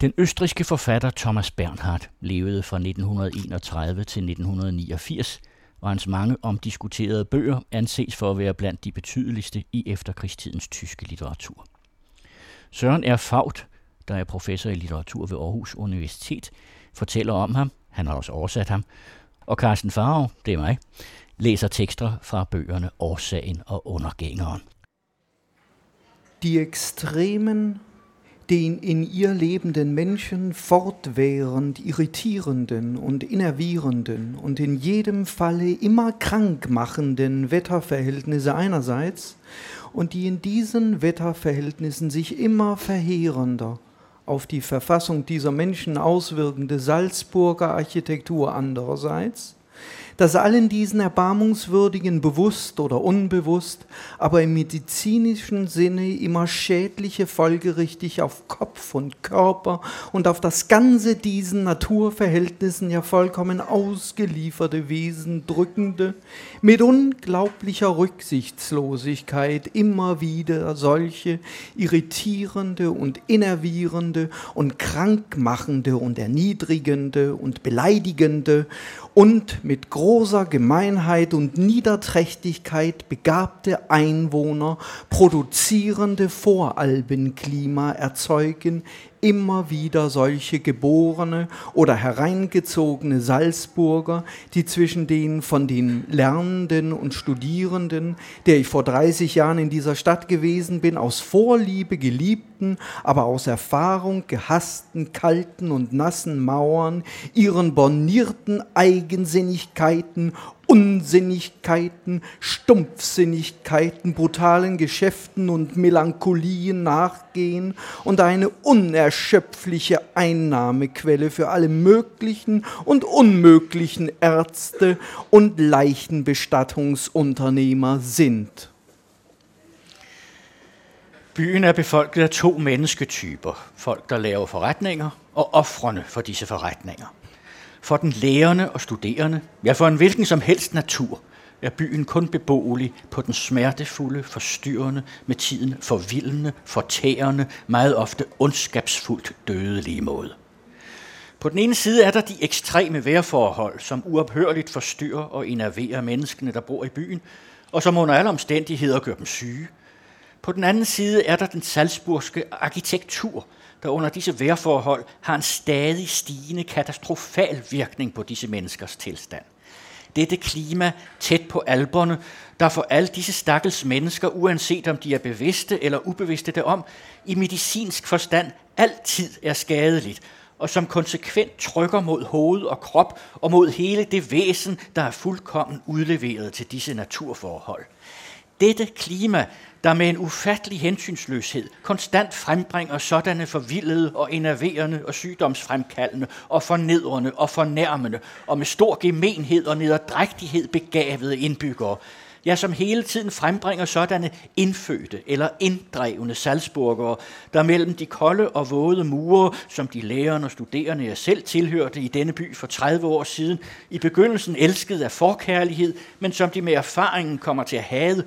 Den østriske forfatter Thomas Bernhard levede fra 1931 til 1989, og hans mange omdiskuterede bøger anses for at være blandt de betydeligste i efterkrigstidens tyske litteratur. Søren R. Faut, der er professor i litteratur ved Aarhus Universitet, fortæller om ham, han har også oversat ham, og Carsten Farov, det er mig, læser tekster fra bøgerne Årsagen og Undergængeren. Die Extremen den in ihr lebenden Menschen fortwährend irritierenden und innervierenden und in jedem Falle immer krank machenden Wetterverhältnisse einerseits und die in diesen Wetterverhältnissen sich immer verheerender auf die Verfassung dieser Menschen auswirkende Salzburger Architektur andererseits dass allen diesen Erbarmungswürdigen bewusst oder unbewusst, aber im medizinischen Sinne immer schädliche folgerichtig auf Kopf und Körper und auf das ganze diesen Naturverhältnissen ja vollkommen ausgelieferte Wesen drückende, mit unglaublicher Rücksichtslosigkeit immer wieder solche irritierende und innervierende und krankmachende und erniedrigende und beleidigende und mit großer Gemeinheit und Niederträchtigkeit begabte Einwohner produzierende Voralbenklima erzeugen, immer wieder solche geborene oder hereingezogene Salzburger, die zwischen den von den Lernenden und Studierenden, der ich vor 30 Jahren in dieser Stadt gewesen bin, aus Vorliebe geliebten, aber aus Erfahrung gehassten, kalten und nassen Mauern, ihren bornierten Eigensinnigkeiten Unsinnigkeiten, Stumpfsinnigkeiten, brutalen Geschäften und Melancholien nachgehen und eine unerschöpfliche Einnahmequelle für alle möglichen und unmöglichen Ärzte und Leichenbestattungsunternehmer sind. Byen er befolket af to mennesketyper. Folk, der laver forretninger, og offrene for disse forretninger. For den lærende og studerende, ja for en hvilken som helst natur, er byen kun beboelig på den smertefulde, forstyrrende, med tiden forvildende, fortærende, meget ofte ondskabsfuldt dødelige måde. På den ene side er der de ekstreme vejrforhold, som uophørligt forstyrrer og enerverer menneskene, der bor i byen, og som under alle omstændigheder gør dem syge. På den anden side er der den salzburgske arkitektur, der under disse vejrforhold har en stadig stigende katastrofal virkning på disse menneskers tilstand. Dette klima tæt på alberne, der for alle disse stakkels mennesker, uanset om de er bevidste eller ubevidste derom, i medicinsk forstand altid er skadeligt, og som konsekvent trykker mod hoved og krop og mod hele det væsen, der er fuldkommen udleveret til disse naturforhold. Dette klima der med en ufattelig hensynsløshed konstant frembringer sådanne forvildede og enerverende og sygdomsfremkaldende og fornedrende og fornærmende og med stor gemenhed og nederdrægtighed begavede indbyggere, ja, som hele tiden frembringer sådanne indfødte eller inddrevne salzburgere, der mellem de kolde og våde mure, som de lærerne og studerende jeg selv tilhørte i denne by for 30 år siden, i begyndelsen elskede af forkærlighed, men som de med erfaringen kommer til at hade,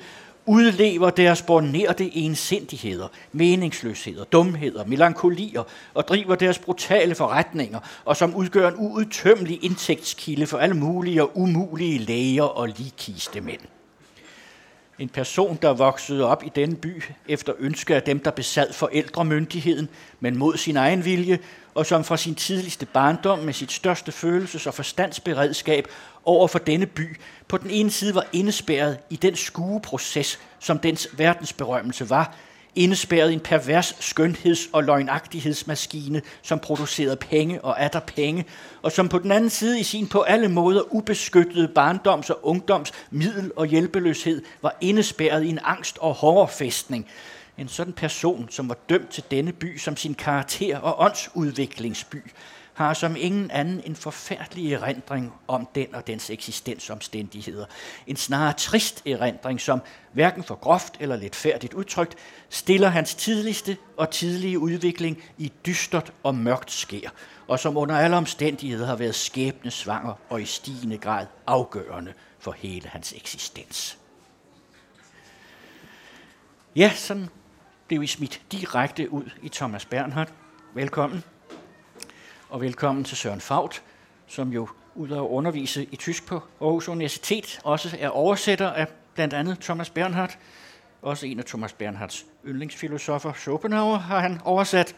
udlever deres bornerte ensindigheder, meningsløsheder, dumheder, melankolier og driver deres brutale forretninger, og som udgør en uudtømmelig indtægtskilde for alle mulige og umulige læger og ligkiste mænd. En person, der voksede op i denne by efter ønske af dem, der besad forældremyndigheden, men mod sin egen vilje, og som fra sin tidligste barndom med sit største følelses- og forstandsberedskab over for denne by, på den ene side var indespærret i den skueproces, som dens verdensberømmelse var, indespærret i en pervers skønheds- og løgnagtighedsmaskine, som producerede penge og atter penge, og som på den anden side i sin på alle måder ubeskyttede barndoms- og ungdoms middel- og hjælpeløshed var indespærret i en angst- og hårdfæstning. En sådan person, som var dømt til denne by som sin karakter- og åndsudviklingsby, har som ingen anden en forfærdelig erindring om den og dens eksistensomstændigheder. En snarere trist erindring, som hverken for groft eller lidt færdigt udtrykt, stiller hans tidligste og tidlige udvikling i dystert og mørkt skær, og som under alle omstændigheder har været skæbnesvanger og i stigende grad afgørende for hele hans eksistens. Ja, sådan blev vi smidt direkte ud i Thomas Bernhardt. Velkommen og velkommen til Søren Faut, som jo ud af at undervise i tysk på Aarhus Universitet, også er oversætter af blandt andet Thomas Bernhardt. Også en af Thomas Bernhards yndlingsfilosofer, Schopenhauer, har han oversat.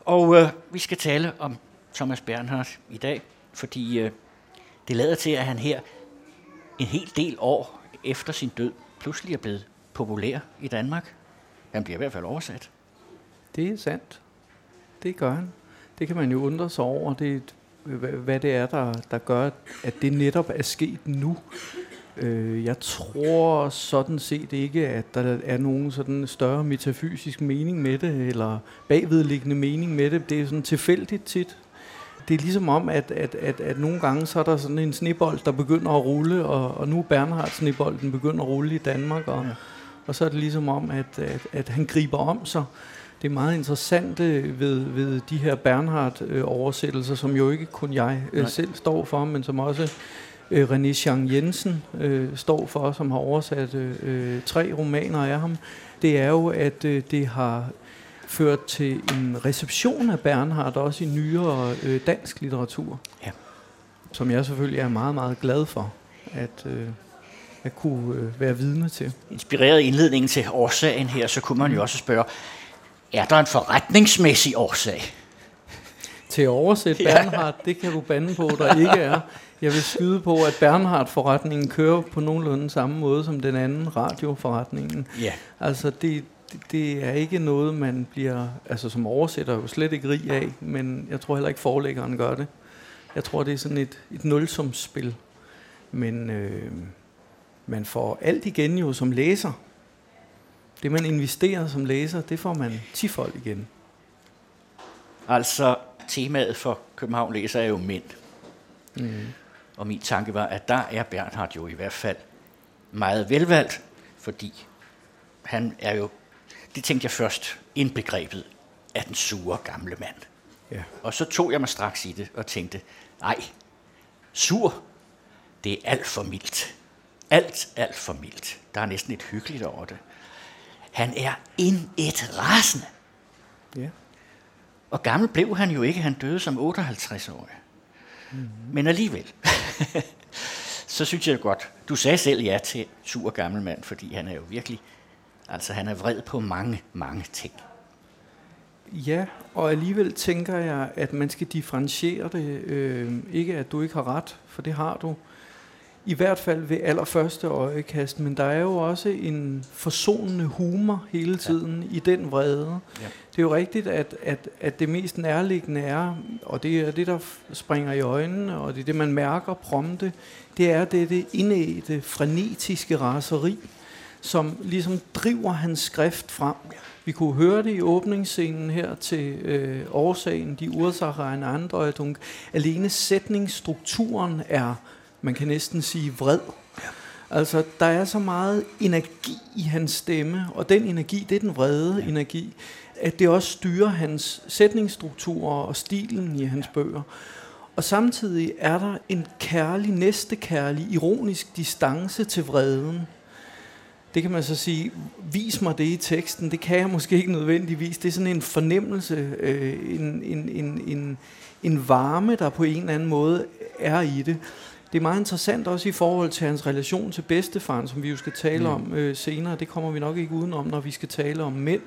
Og øh, vi skal tale om Thomas Bernhardt i dag, fordi øh, det lader til, at han her en hel del år efter sin død pludselig er blevet populær i Danmark. Han bliver i hvert fald oversat. Det er sandt. Det gør han. Det kan man jo undre sig over, det, hvad det er, der, der gør, at det netop er sket nu. Øh, jeg tror sådan set ikke, at der er nogen sådan større metafysisk mening med det, eller bagvedliggende mening med det. Det er sådan tilfældigt tit. Det er ligesom om, at, at, at, at nogle gange så er der sådan en snebold, der begynder at rulle, og, og nu er Bernhard snebolden begynder at rulle i Danmark, og, ja. og så er det ligesom om, at, at, at han griber om sig det er meget interessant ved, ved de her Bernhard-oversættelser, som jo ikke kun jeg øh, selv står for, men som også øh, René Chang Jensen øh, står for, som har oversat øh, tre romaner af ham. Det er jo, at øh, det har ført til en reception af Bernhard, også i nyere øh, dansk litteratur. Ja. Som jeg selvfølgelig er meget, meget glad for at, øh, at kunne øh, være vidne til. Inspireret indledningen til årsagen her, så kunne man jo også spørge, er der en forretningsmæssig årsag? Til at oversætte Bernhard, ja. det kan du bande på, der ikke er. Jeg vil skyde på, at Bernhard-forretningen kører på nogenlunde samme måde som den anden radioforretningen. Ja. Altså, det, det er ikke noget, man bliver, altså som oversætter jo slet ikke rig af, men jeg tror heller ikke forlæggeren gør det. Jeg tror, det er sådan et, et nulsumsspil. Men øh, man får alt igen jo som læser. Det, man investerer som læser, det får man tifold igen. Altså, temaet for København læser er jo mænd. Mm. Og min tanke var, at der er Bernhard jo i hvert fald meget velvalgt, fordi han er jo, det tænkte jeg først, indbegrebet af den sure gamle mand. Ja. Og så tog jeg mig straks i det og tænkte, nej, sur, det er alt for mildt. Alt, alt for mildt. Der er næsten et hyggeligt over det. Han er en et rasende. Ja. Og gammel blev han jo ikke. Han døde som 58-årig. Mm-hmm. Men alligevel. så synes jeg godt, du sagde selv ja til sur gammel mand, fordi han er jo virkelig, altså han er vred på mange, mange ting. Ja, og alligevel tænker jeg, at man skal differentiere det. Øh, ikke at du ikke har ret, for det har du. I hvert fald ved allerførste øjekast, men der er jo også en forsonende humor hele tiden ja. i den vrede. Ja. Det er jo rigtigt, at, at, at det mest nærliggende er, og det er det, der springer i øjnene, og det er det, man mærker prompte, det er det, det indædte, frenetiske raseri, som ligesom driver hans skrift frem. Vi kunne høre det i åbningsscenen her til øh, årsagen, de Ursache en Andeutung. Alene sætningsstrukturen er man kan næsten sige vred. Ja. Altså, der er så meget energi i hans stemme, og den energi, det er den vrede ja. energi, at det også styrer hans sætningsstrukturer og stilen i hans ja. bøger. Og samtidig er der en kærlig, næstekærlig, ironisk distance til vreden. Det kan man så sige, vis mig det i teksten. Det kan jeg måske ikke nødvendigvis. Det er sådan en fornemmelse, øh, en, en, en, en, en varme, der på en eller anden måde er i det. Det er meget interessant også i forhold til hans relation til bedstefaren, som vi jo skal tale mm. om øh, senere. Det kommer vi nok ikke udenom, når vi skal tale om mænd.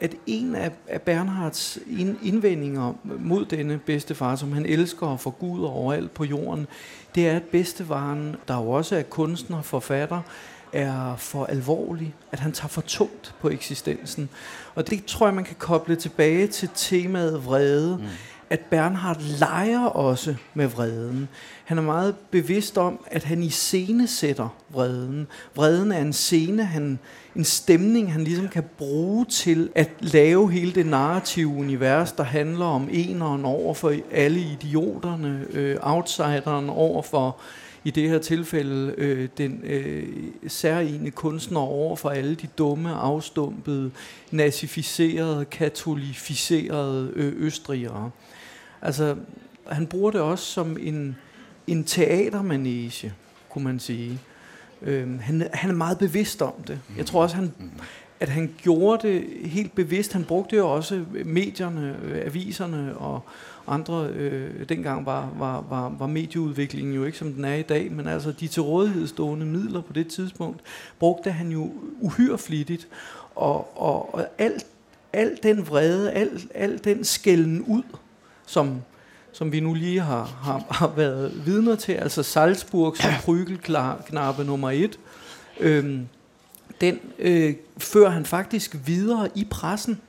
At en af, af Bernhards indvendinger mod denne bedstefar, som han elsker og forguder overalt på jorden, det er, at bedstefaren, der jo også er kunstner, forfatter, er for alvorlig, at han tager for tungt på eksistensen. Og det tror jeg, man kan koble tilbage til temaet vrede. Mm at Bernhard leger også med vreden. Han er meget bevidst om, at han i scene sætter vreden. Vreden er en scene, han, en stemning, han ligesom kan bruge til at lave hele det narrative univers, der handler om eneren over for alle idioterne, øh, outsideren over for i det her tilfælde øh, den øh, særlige kunstner over for alle de dumme, afstumpede, nazificerede, katolificerede øh, østrigere. Altså, han bruger det også som en, en teatermanege, kunne man sige. Øhm, han, han er meget bevidst om det. Jeg tror også, han, at han gjorde det helt bevidst. Han brugte jo også medierne, øh, aviserne og andre. Øh, dengang var, var, var, var medieudviklingen jo ikke som den er i dag, men altså de til rådighed stående midler på det tidspunkt, brugte han jo uhyre flittigt. Og, og, og alt al den vrede, al, al den skælden ud, som, som vi nu lige har, har, har været vidner til, altså Salzburg som prygelknappe nummer et, øhm, den øh, fører han faktisk videre i pressen.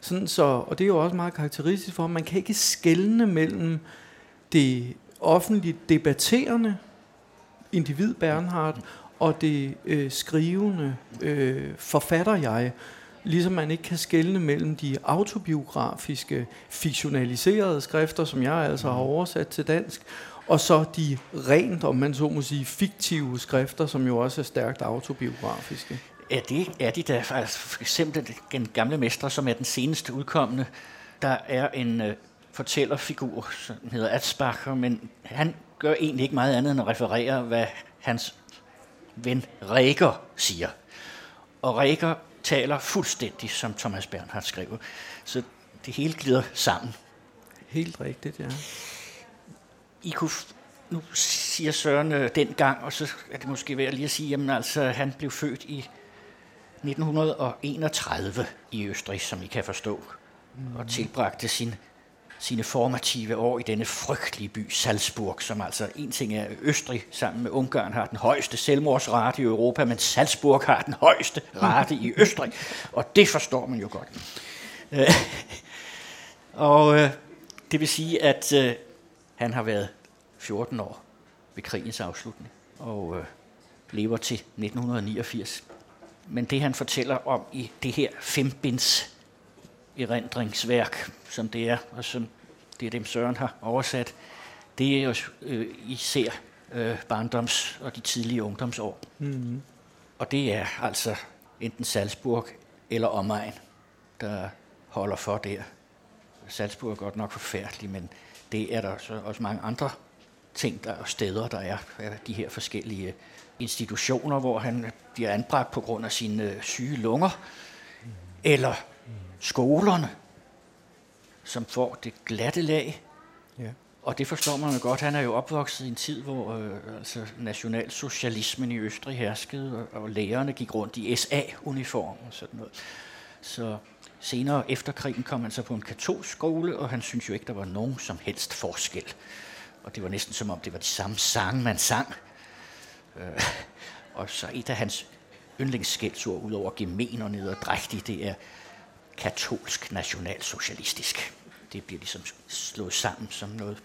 Sådan så, og det er jo også meget karakteristisk for, at man kan ikke skelne mellem det offentligt debatterende individ Bernhard og det øh, skrivende øh, forfatter jeg. Ligesom man ikke kan skelne mellem de autobiografiske, fiktionaliserede skrifter, som jeg altså har mm. oversat til dansk, og så de rent, om man så må sige, fiktive skrifter, som jo også er stærkt autobiografiske. Er det er de der, altså for eksempel den gamle mestre, som er den seneste udkommende, der er en uh, fortællerfigur, som hedder Atsbacher, men han gør egentlig ikke meget andet end at referere, hvad hans ven Rækker siger. Og Rækker taler fuldstændig, som Thomas Bernhardt skriver. Så det hele glider sammen. Helt rigtigt, ja. I kunne, nu siger Søren øh, dengang, og så er det måske værd lige at sige, at altså, han blev født i 1931 i Østrig, som I kan forstå, mm. og tilbragte sin sine formative år i denne frygtelige by Salzburg, som altså en ting er Østrig sammen med Ungarn har den højeste selvmordsrate i Europa, men Salzburg har den højeste rate i Østrig, og det forstår man jo godt. Øh, og øh, det vil sige, at øh, han har været 14 år ved krigens afslutning, og øh, lever til 1989. Men det han fortæller om i det her fembinds erindringsværk, som det er, og som det er dem Søren har oversat, det er jo øh, især øh, barndoms- og de tidlige ungdomsår. Mm-hmm. Og det er altså enten Salzburg eller omegn, der holder for der. Salzburg er godt nok forfærdelig, men det er der så også mange andre ting der og steder, der er de her forskellige institutioner, hvor han bliver anbragt på grund af sine øh, syge lunger, mm. eller skolerne, som får det glatte lag. Ja. Og det forstår man jo godt. Han er jo opvokset i en tid, hvor øh, altså, nationalsocialismen i Østrig herskede, og, og lærerne gik rundt i SA-uniform og sådan noget. Så senere efter krigen kom han så på en katolsk skole, og han synes jo ikke, der var nogen som helst forskel. Og det var næsten som om, det var de samme sange, man sang. Øh, og så et af hans yndlingsskældsord, ud over gemen og nederdrægtig, det er katolsk nationalsocialistisk. Det bliver ligesom slået sammen som noget.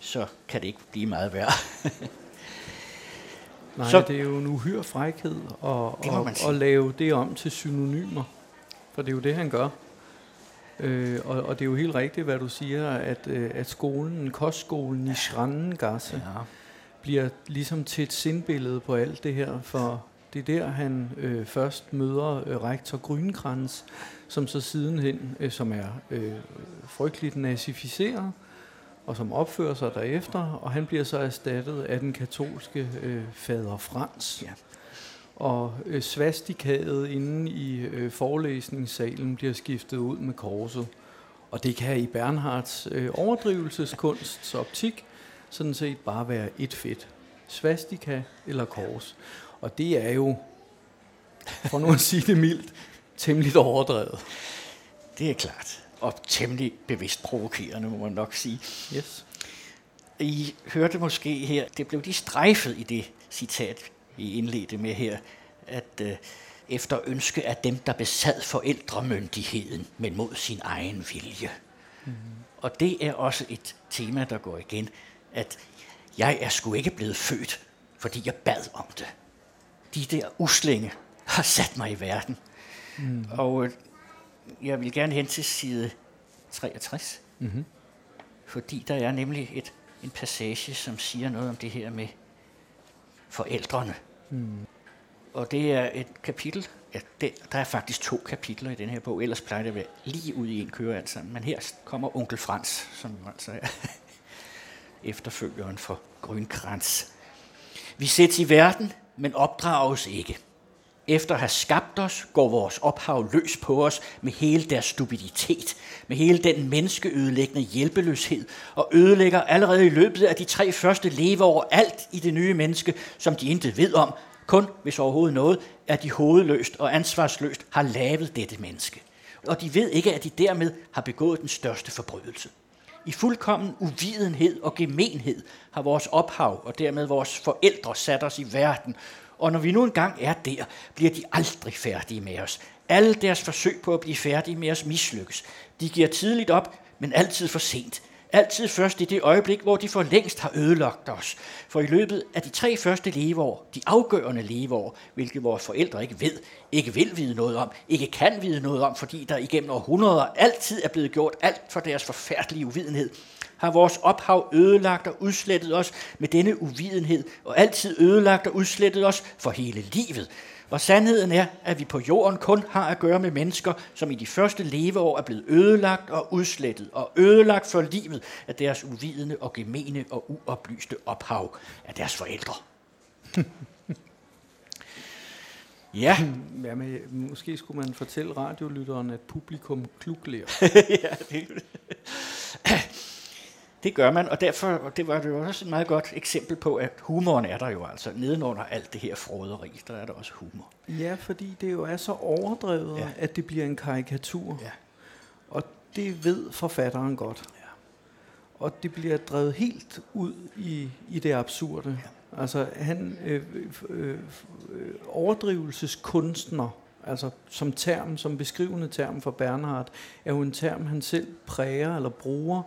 Så kan det ikke blive meget værre. Nej, så, det er jo en uhyre frækhed at, at, at lave det om til synonymer. For det er jo det, han gør. Øh, og, og det er jo helt rigtigt, hvad du siger, at, øh, at skolen, kostskolen i Schrannengasse, ja. bliver ligesom til et sindbillede på alt det her, for det er der, han øh, først møder øh, rektor Grønkrans, som så sidenhen, øh, som er øh, frygteligt nazificeret, og som opfører sig derefter, og han bliver så erstattet af den katolske øh, fader Frans. Ja. Og øh, svastikaet inde i øh, forelæsningssalen bliver skiftet ud med korset. Og det kan i Bernhards øh, overdrivelseskunsts optik sådan set bare være et fedt. Svastika eller kors. Og det er jo, for nu at sige det mildt, temmelig overdrevet. Det er klart. Og temmelig bevidst provokerende, må man nok sige. Yes. I hørte måske her, det blev de strejfet i det citat, vi indledte med her, at øh, efter ønske af dem, der besad forældremyndigheden, men mod sin egen vilje. Mm. Og det er også et tema, der går igen, at jeg er sgu ikke blevet født, fordi jeg bad om det. De der uslinge har sat mig i verden. Mm. Og øh, jeg vil gerne hen til side 63, mm-hmm. fordi der er nemlig et, en passage, som siger noget om det her med forældrene. Mm. Og det er et kapitel, ja, det, der er faktisk to kapitler i den her bog, ellers plejer det at være lige ud i en køre alt sammen. Men her kommer onkel Frans, som altså er efterfølgeren for Grønkrans. Vi sættes i verden, men opdrages ikke. efter at have skabt os, går vores ophav løs på os med hele deres stupiditet, med hele den menneskeødelæggende hjælpeløshed, og ødelægger allerede i løbet af de tre første leveår alt i det nye menneske, som de intet ved om, kun hvis overhovedet noget, at de hovedløst og ansvarsløst har lavet dette menneske. Og de ved ikke, at de dermed har begået den største forbrydelse. I fuldkommen uvidenhed og gemenhed har vores ophav og dermed vores forældre sat os i verden. Og når vi nu engang er der, bliver de aldrig færdige med os. Alle deres forsøg på at blive færdige med os mislykkes. De giver tidligt op, men altid for sent. Altid først i det øjeblik, hvor de for længst har ødelagt os. For i løbet af de tre første leveår, de afgørende leveår, hvilket vores forældre ikke ved, ikke vil vide noget om, ikke kan vide noget om, fordi der igennem århundreder altid er blevet gjort alt for deres forfærdelige uvidenhed, har vores ophav ødelagt og udslettet os med denne uvidenhed, og altid ødelagt og udslettet os for hele livet. Og sandheden er, at vi på jorden kun har at gøre med mennesker, som i de første leveår er blevet ødelagt og udslettet, og ødelagt for livet af deres uvidende og gemene og uoplyste ophav af deres forældre. ja. Jamen, måske skulle man fortælle radiolytteren, at publikum klukler. ja, det det gør man, og derfor det var det jo også et meget godt eksempel på, at humoren er der jo altså. Nedenunder alt det her fråderi, der er der også humor. Ja, fordi det jo er så overdrevet, ja. at det bliver en karikatur. Ja. Og det ved forfatteren godt. Ja. Og det bliver drevet helt ud i, i det absurde. Ja. Altså han øh, øh, øh, overdrivelseskunstner, altså som term, som beskrivende term for Bernhard, er jo en term, han selv præger eller bruger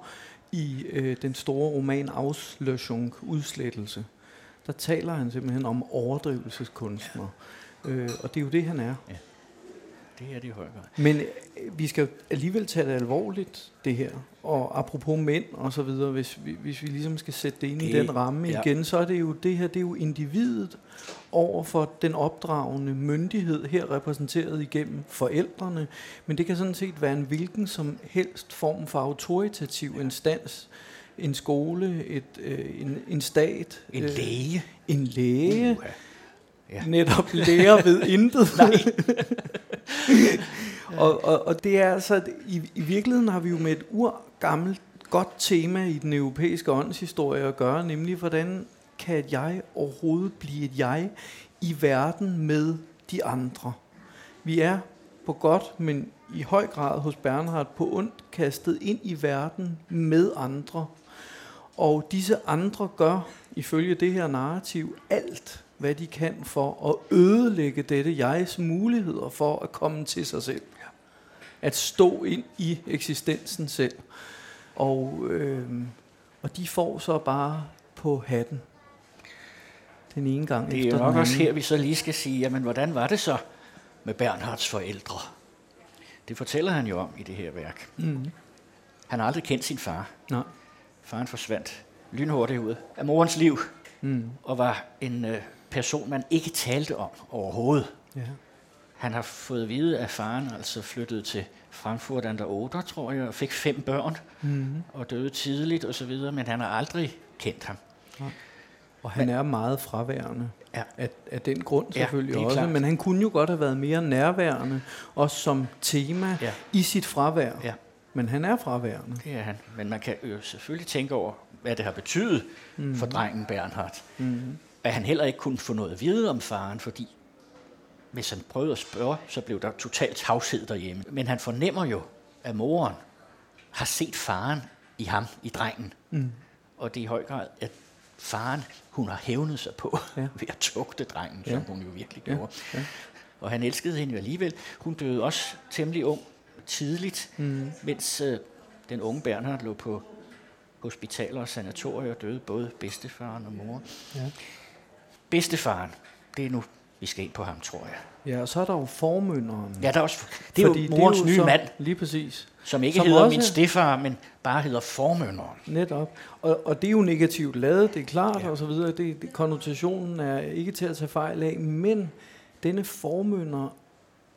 i øh, den store roman Auslöschung, Udslettelse, der taler han simpelthen om overdrivelseskunstner. Ja. Øh, og det er jo det, han er. Ja. Det er det høj grad. Men øh, vi skal alligevel tage det alvorligt, det her. Og apropos mænd og så videre, hvis vi, hvis vi ligesom skal sætte det ind det, i den ramme ja. igen, så er det jo det her, det er jo individet over for den opdragende myndighed, her repræsenteret igennem forældrene. Men det kan sådan set være en hvilken som helst form for autoritativ instans. En skole, et, øh, en, en stat. En øh, læge. En læge. Uh, ja. Netop lærer ved intet. Nej. og, og, og det er altså, i, i virkeligheden har vi jo med et urgammelt godt tema i den europæiske åndshistorie at gøre, nemlig hvordan kan et jeg overhovedet blive et jeg i verden med de andre. Vi er på godt, men i høj grad hos Bernhard på ondt kastet ind i verden med andre. Og disse andre gør, ifølge det her narrativ, alt, hvad de kan for at ødelægge dette jegs muligheder for at komme til sig selv. At stå ind i eksistensen selv. Og, øh, og de får så bare på hatten den ene gang Det er jo nok også her, vi så lige skal sige, jamen hvordan var det så med Bernhards forældre? Det fortæller han jo om i det her værk. Mm. Han har aldrig kendt sin far. Nej. Faren forsvandt lynhurtigt ud af morens liv, mm. og var en øh, person, man ikke talte om overhovedet. Ja. Han har fået at vide, at faren altså flyttede til Frankfurt an der Oder, tror jeg, og fik fem børn, mm. og døde tidligt osv., men han har aldrig kendt ham. Ja. Og han men, er meget fraværende ja. af, af den grund selvfølgelig ja, også, klart. men han kunne jo godt have været mere nærværende, også som tema ja. i sit fravær. Ja. Men han er fraværende. Det er han. Men man kan jo selvfølgelig tænke over, hvad det har betydet mm. for drengen Bernhard. Mm. At han heller ikke kunne få noget at vide om faren, fordi hvis han prøvede at spørge, så blev der totalt tavshed derhjemme. Men han fornemmer jo, at moren har set faren i ham, i drengen. Mm. Og det er i høj grad, at faren, hun har hævnet sig på ja. ved at tugte drengen, ja. som hun jo virkelig ja. gjorde. Ja. Og han elskede hende jo alligevel. Hun døde også temmelig ung, tidligt, mm. mens øh, den unge Bernhard lå på hospitaler og sanatorier og døde både bedstefaren og mor. Ja. Bedstefaren, det er nu, vi skal ind på ham, tror jeg. Ja, og så er der jo formynderen. Ja, der er også, det er Fordi jo morens det er jo nye så, mand. Lige præcis. Som ikke som hedder også, min stefar, men bare hedder formynderen. Netop. Og, og det er jo negativt lavet, det er klart, ja. og så videre. Det, det, konnotationen er ikke til at tage fejl af, men denne formynder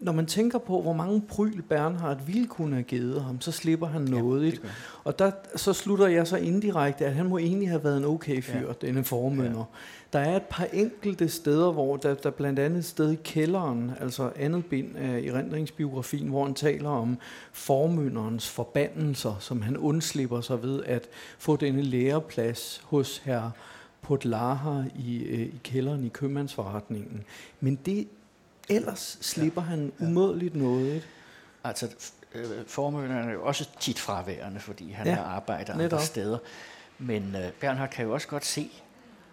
når man tænker på, hvor mange pryl Bernhard ville kunne have givet ham, så slipper han noget. Ja, og der, så slutter jeg så indirekte, at han må egentlig have været en okay fyr, ja. denne formønder. Ja. Der er et par enkelte steder, hvor der, der blandt andet et sted i kælderen, altså andet bind af erindringsbiografien, hvor han taler om formynderens forbandelser, som han undslipper sig ved at få denne læreplads hos herr Potlaha i, øh, i kælderen i købmandsforretningen. Men det ellers slipper ja. han umådeligt noget. Ikke? Altså, øh, er jo også tit fraværende, fordi han ja, har arbejdet netop. andre steder. Men øh, Bernhard kan jo også godt se,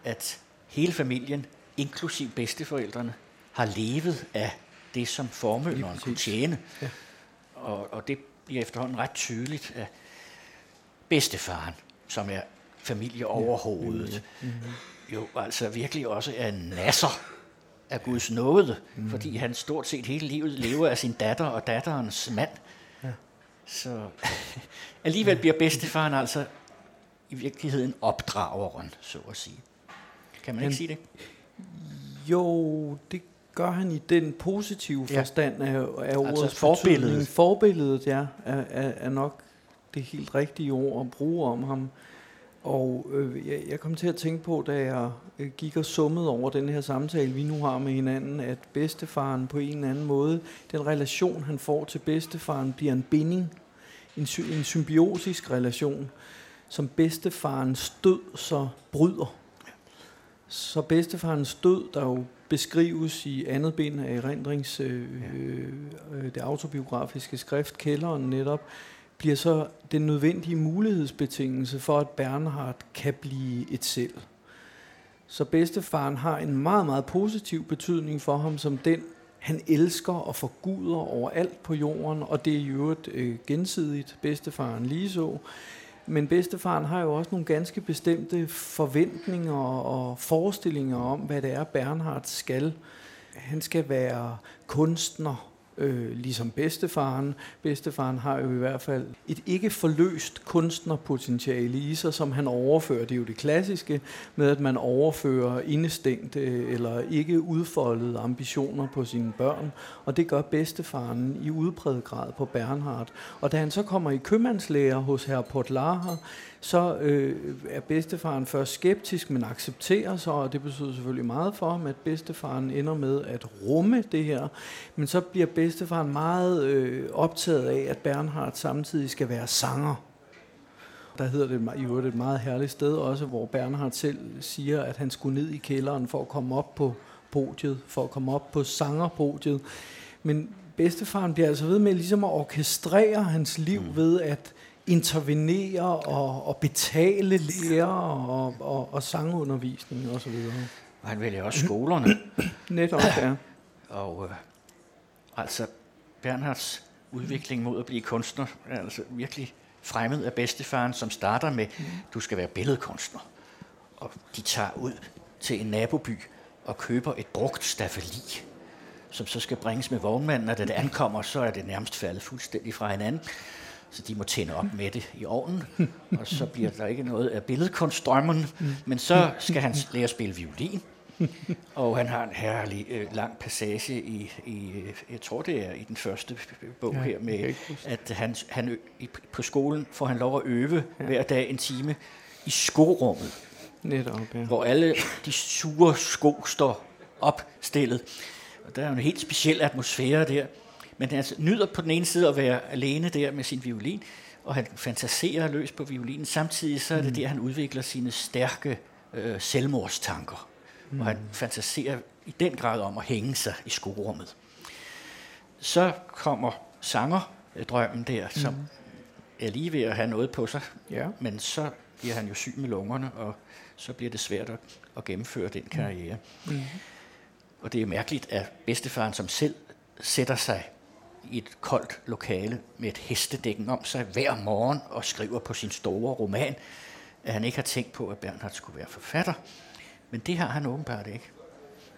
at hele familien, inklusiv bedsteforældrene, har levet af det, som formønneren kunne tjene. Ja. Og, og det bliver efterhånden ret tydeligt, at bedstefaren, som er familieoverhovedet, ja. mm-hmm. jo altså virkelig også er nasser af Guds nåde, mm. fordi han stort set hele livet lever af sin datter og datterens mand. Ja. Så alligevel bliver bedstefaren altså i virkeligheden opdrageren, så at sige. Kan man han, ikke sige det? Jo, det gør han i den positive ja. forstand af, af ordet. Altså forbilledet. Forbilledet, ja, er, er, er nok det helt rigtige ord at bruge om ham. Og øh, jeg, jeg kom til at tænke på, da jeg øh, gik og summede over den her samtale, vi nu har med hinanden, at bedstefaren på en eller anden måde, den relation, han får til bedstefaren, bliver en binding, en, sy- en symbiotisk relation, som bedstefarens død så bryder. Så bedstefarens død, der jo beskrives i andet bind af erindrings, øh, øh, det autobiografiske skrift, Kælderen netop, bliver så den nødvendige mulighedsbetingelse for, at Bernhard kan blive et selv. Så bedstefaren har en meget, meget positiv betydning for ham som den, han elsker og forguder overalt på jorden, og det er jo et øh, gensidigt bedstefaren lige så. Men bedstefaren har jo også nogle ganske bestemte forventninger og forestillinger om, hvad det er, Bernhard skal. Han skal være kunstner, øh, ligesom bedstefaren. Bedstefaren har jo i hvert fald et ikke forløst kunstnerpotentiale i sig, som han overfører. Det er jo det klassiske med, at man overfører indestængte øh, eller ikke udfoldede ambitioner på sine børn, og det gør bedstefaren i udpræget grad på Bernhard. Og da han så kommer i købmandslæger hos herr Portlager, så øh, er bedstefaren først skeptisk, men accepterer så, og det betyder selvfølgelig meget for ham, at bedstefaren ender med at rumme det her. Men så bliver bedstefaren meget øh, optaget af, at Bernhard samtidig skal være sanger. Der hedder det i øvrigt et meget herligt sted også, hvor Bernhard selv siger, at han skulle ned i kælderen for at komme op på podiet, for at komme op på sangerpodiet. Men bedstefaren bliver altså ved med ligesom at orkestrere hans liv mm. ved at intervenere og, og betale lærer og, og, og sangundervisning og så videre. Og han vælger også skolerne. Netop, ja. og øh, altså Bernhards udvikling mod at blive kunstner er altså virkelig fremmed af bedstefaren, som starter med, mm. du skal være billedkunstner. Og de tager ud til en naboby og køber et brugt stafeli, som så skal bringes med vognmanden, og da det ankommer, så er det nærmest faldet fuldstændig fra hinanden så de må tænde op med det i ovnen, og så bliver der ikke noget af billedkunststrømmen, men så skal han lære at spille violin, og han har en herlig øh, lang passage i, i, jeg tror det er i den første bog ja, her, med at han, han i, på skolen får han lov at øve ja. hver dag en time i skorummet, Netop, ja. hvor alle de sure sko står opstillet. Og der er en helt speciel atmosfære der. Men han altså nyder på den ene side at være alene der med sin violin, og han fantaserer løs på violinen. Samtidig så er det mm. der, han udvikler sine stærke øh, selvmordstanker. Mm. Og han fantaserer i den grad om at hænge sig i skorummet. Så kommer sangerdrømmen der, som mm. er lige ved at have noget på sig, ja. men så bliver han jo syg med lungerne, og så bliver det svært at, at gennemføre den karriere. Mm. Og det er mærkeligt, at bedstefaren, som selv sætter sig i et koldt lokale med et hestedækken om sig hver morgen og skriver på sin store roman, at han ikke har tænkt på, at Bernhard skulle være forfatter. Men det har han åbenbart ikke.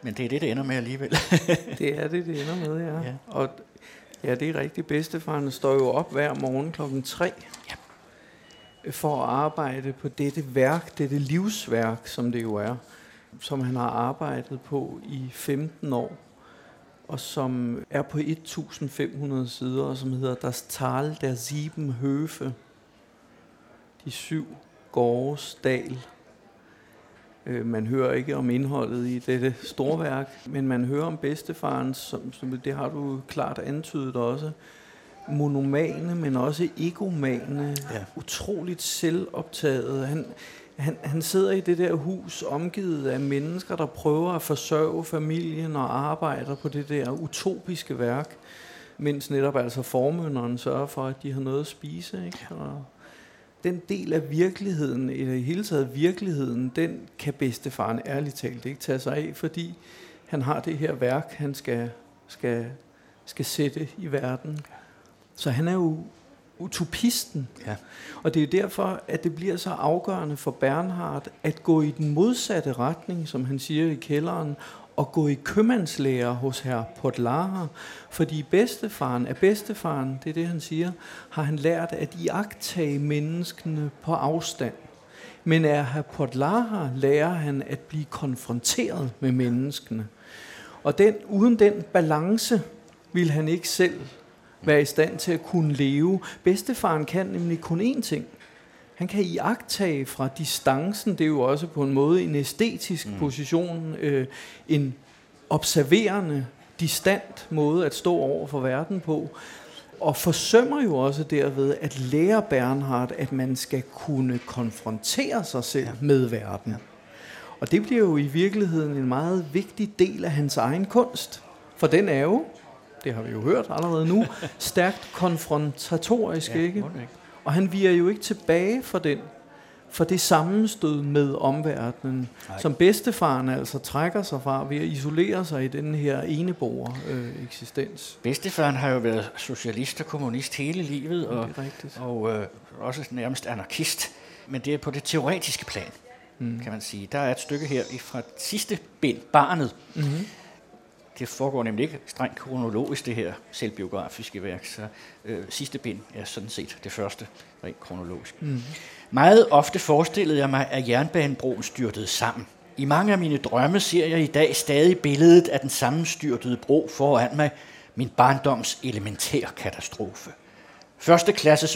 Men det er det, det ender med alligevel. det er det, det ender med, ja. ja. Og ja, det er rigtig bedste, for han står jo op hver morgen klokken 3 ja. for at arbejde på dette værk, dette livsværk, som det jo er, som han har arbejdet på i 15 år og som er på 1500 sider, og som hedder Das Tal der Sieben Høfe. De syv gårdes dal. Øh, man hører ikke om indholdet i dette storværk, men man hører om bedstefaren, som, som det har du klart antydet også, monomane, men også egomane, ja. utroligt selvoptaget. Han, han, han sidder i det der hus omgivet af mennesker, der prøver at forsørge familien og arbejder på det der utopiske værk, mens netop altså formønderen sørger for, at de har noget at spise. Ikke? Og den del af virkeligheden, i det hele taget virkeligheden, den kan bedstefaren ærligt talt ikke tage sig af, fordi han har det her værk, han skal, skal, skal sætte i verden. Så han er jo utopisten. Ja. Og det er derfor, at det bliver så afgørende for Bernhard at gå i den modsatte retning, som han siger i kælderen, og gå i købmandslærer hos herr Potlara, fordi bedstefaren af bedstefaren, det er det han siger, har han lært at iagtage menneskene på afstand. Men af herr Potlara lærer han at blive konfronteret med menneskene. Og den, uden den balance vil han ikke selv være i stand til at kunne leve. Bedstefaren kan nemlig kun én ting. Han kan iagtage fra distancen, det er jo også på en måde en æstetisk mm. position, øh, en observerende, distant måde at stå over for verden på, og forsømmer jo også derved at lære Bernhard, at man skal kunne konfrontere sig selv ja. med verden. Og det bliver jo i virkeligheden en meget vigtig del af hans egen kunst. For den er jo, det har vi jo hørt allerede nu, stærkt konfrontatorisk, ja, ikke? Og han virer jo ikke tilbage for den, for det sammenstød med omverdenen, Nej. som bedstefaren altså trækker sig fra ved at isolere sig i den her eneboer øh, eksistens. Bedstefaren har jo været socialist og kommunist hele livet, og, og øh, også nærmest anarkist, men det er på det teoretiske plan, mm. kan man sige. Der er et stykke her fra sidste bind, Barnet, mm-hmm det foregår nemlig ikke strengt kronologisk, det her selvbiografiske værk, så øh, sidste bind er sådan set det første, rent kronologisk. Mm. Meget ofte forestillede jeg mig, at jernbanebroen styrtede sammen. I mange af mine drømme ser jeg i dag stadig billedet af den sammenstyrtede bro foran mig, min barndoms elementær katastrofe.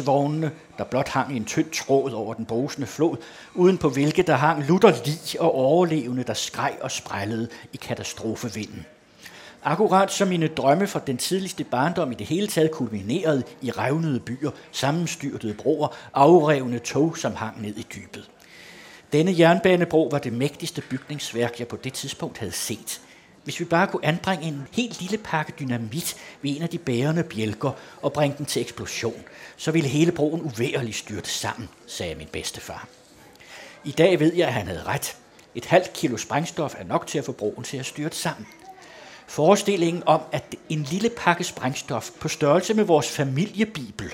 Vognene, der blot hang i en tynd tråd over den brusende flod, uden på hvilke der hang lutter lig og overlevende, der skreg og sprællede i katastrofevinden. Akkurat som mine drømme fra den tidligste barndom i det hele taget kulminerede i revnede byer, sammenstyrtede broer, afrevne tog, som hang ned i dybet. Denne jernbanebro var det mægtigste bygningsværk, jeg på det tidspunkt havde set. Hvis vi bare kunne anbringe en helt lille pakke dynamit ved en af de bærende bjælker og bringe den til eksplosion, så ville hele broen uværligt styrte sammen, sagde min bedstefar. I dag ved jeg, at han havde ret. Et halvt kilo sprængstof er nok til at få broen til at styrte sammen. Forestillingen om, at en lille pakke sprængstof på størrelse med vores familiebibel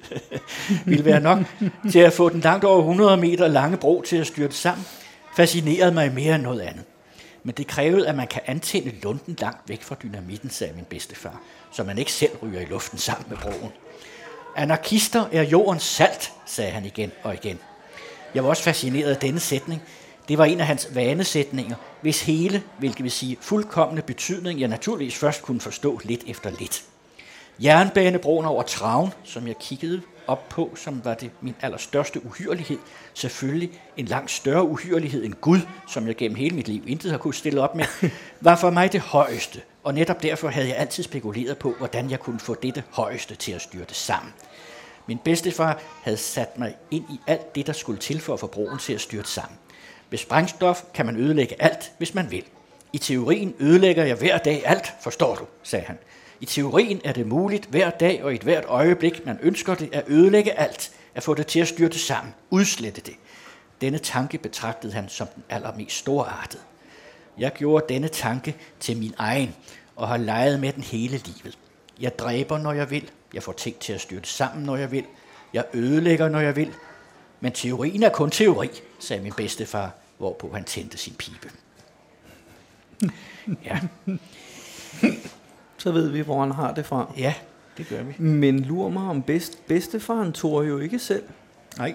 ville være nok til at få den langt over 100 meter lange bro til at styrte sammen, fascinerede mig mere end noget andet. Men det krævede, at man kan antænde lunden langt væk fra dynamitten, sagde min bedstefar, så man ikke selv ryger i luften sammen med broen. Anarkister er jordens salt, sagde han igen og igen. Jeg var også fascineret af denne sætning, det var en af hans vanesætninger, hvis hele, hvilket vil sige fuldkommende betydning, jeg naturligvis først kunne forstå lidt efter lidt. Jernbanebroen over Traven, som jeg kiggede op på, som var det min allerstørste uhyrelighed, selvfølgelig en langt større uhyrelighed end Gud, som jeg gennem hele mit liv intet har kunne stille op med, var for mig det højeste, og netop derfor havde jeg altid spekuleret på, hvordan jeg kunne få dette højeste til at styrte sammen. Min bedstefar havde sat mig ind i alt det, der skulle til for at få broen til at styrte sammen. Ved sprængstof kan man ødelægge alt, hvis man vil. I teorien ødelægger jeg hver dag alt, forstår du, sagde han. I teorien er det muligt hver dag og i et hvert øjeblik, man ønsker det, at ødelægge alt, at få det til at styrte sammen, udslette det. Denne tanke betragtede han som den allermest storartede. Jeg gjorde denne tanke til min egen, og har leget med den hele livet. Jeg dræber, når jeg vil. Jeg får ting til at styrte sammen, når jeg vil. Jeg ødelægger, når jeg vil. Men teorien er kun teori, sagde min bedstefar, hvorpå han tændte sin pibe. Ja. Så ved vi, hvor han har det fra. Ja, det gør vi. Men lur mig om bedst, bedstefaren tror jo ikke selv. Nej.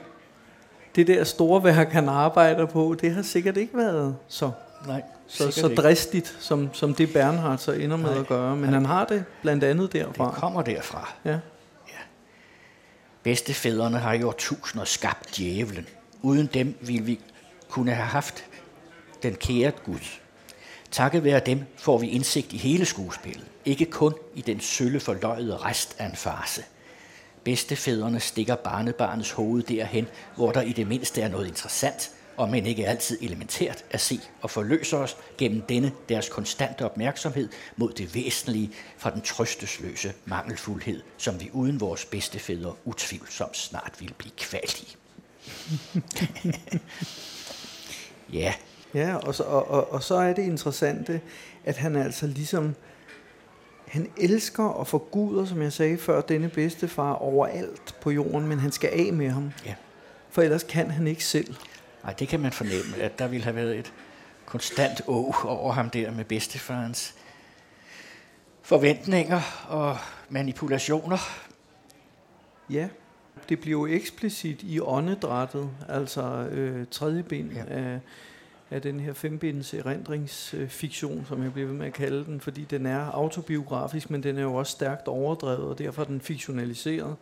Det der store værk, han arbejder på, det har sikkert ikke været så. Nej. så, så dristigt, som, som det Bernhard så ender med nej, at gøre. Men nej. han har det blandt andet derfra. Det kommer derfra. Ja. ja. Bedstefædrene har jo tusinder skabt djævlen. Uden dem ville vi kunne have haft den kære Gud. Takket være dem får vi indsigt i hele skuespillet, ikke kun i den sølle forløjede rest af en farse. Bedstefædrene stikker barnebarnets hoved derhen, hvor der i det mindste er noget interessant, og men ikke altid elementært at se og forløser os gennem denne deres konstante opmærksomhed mod det væsentlige fra den trøstesløse mangelfuldhed, som vi uden vores bedstefædre utvivlsomt snart vil blive kvalt i. ja. Ja, og så, og, og, og så er det interessante, at han altså ligesom, han elsker og forguder, som jeg sagde før, denne bedstefar overalt på jorden, men han skal af med ham. Ja. For ellers kan han ikke selv. Nej, det kan man fornemme, at der ville have været et konstant å over ham der med bedstefarens forventninger og manipulationer. Ja, det bliver jo eksplicit i åndedrættet, altså øh, tredje ben ja. af, af den her fembindens erindringsfiktion, som jeg bliver ved med at kalde den, fordi den er autobiografisk, men den er jo også stærkt overdrevet, og derfor er den fiktionaliseret.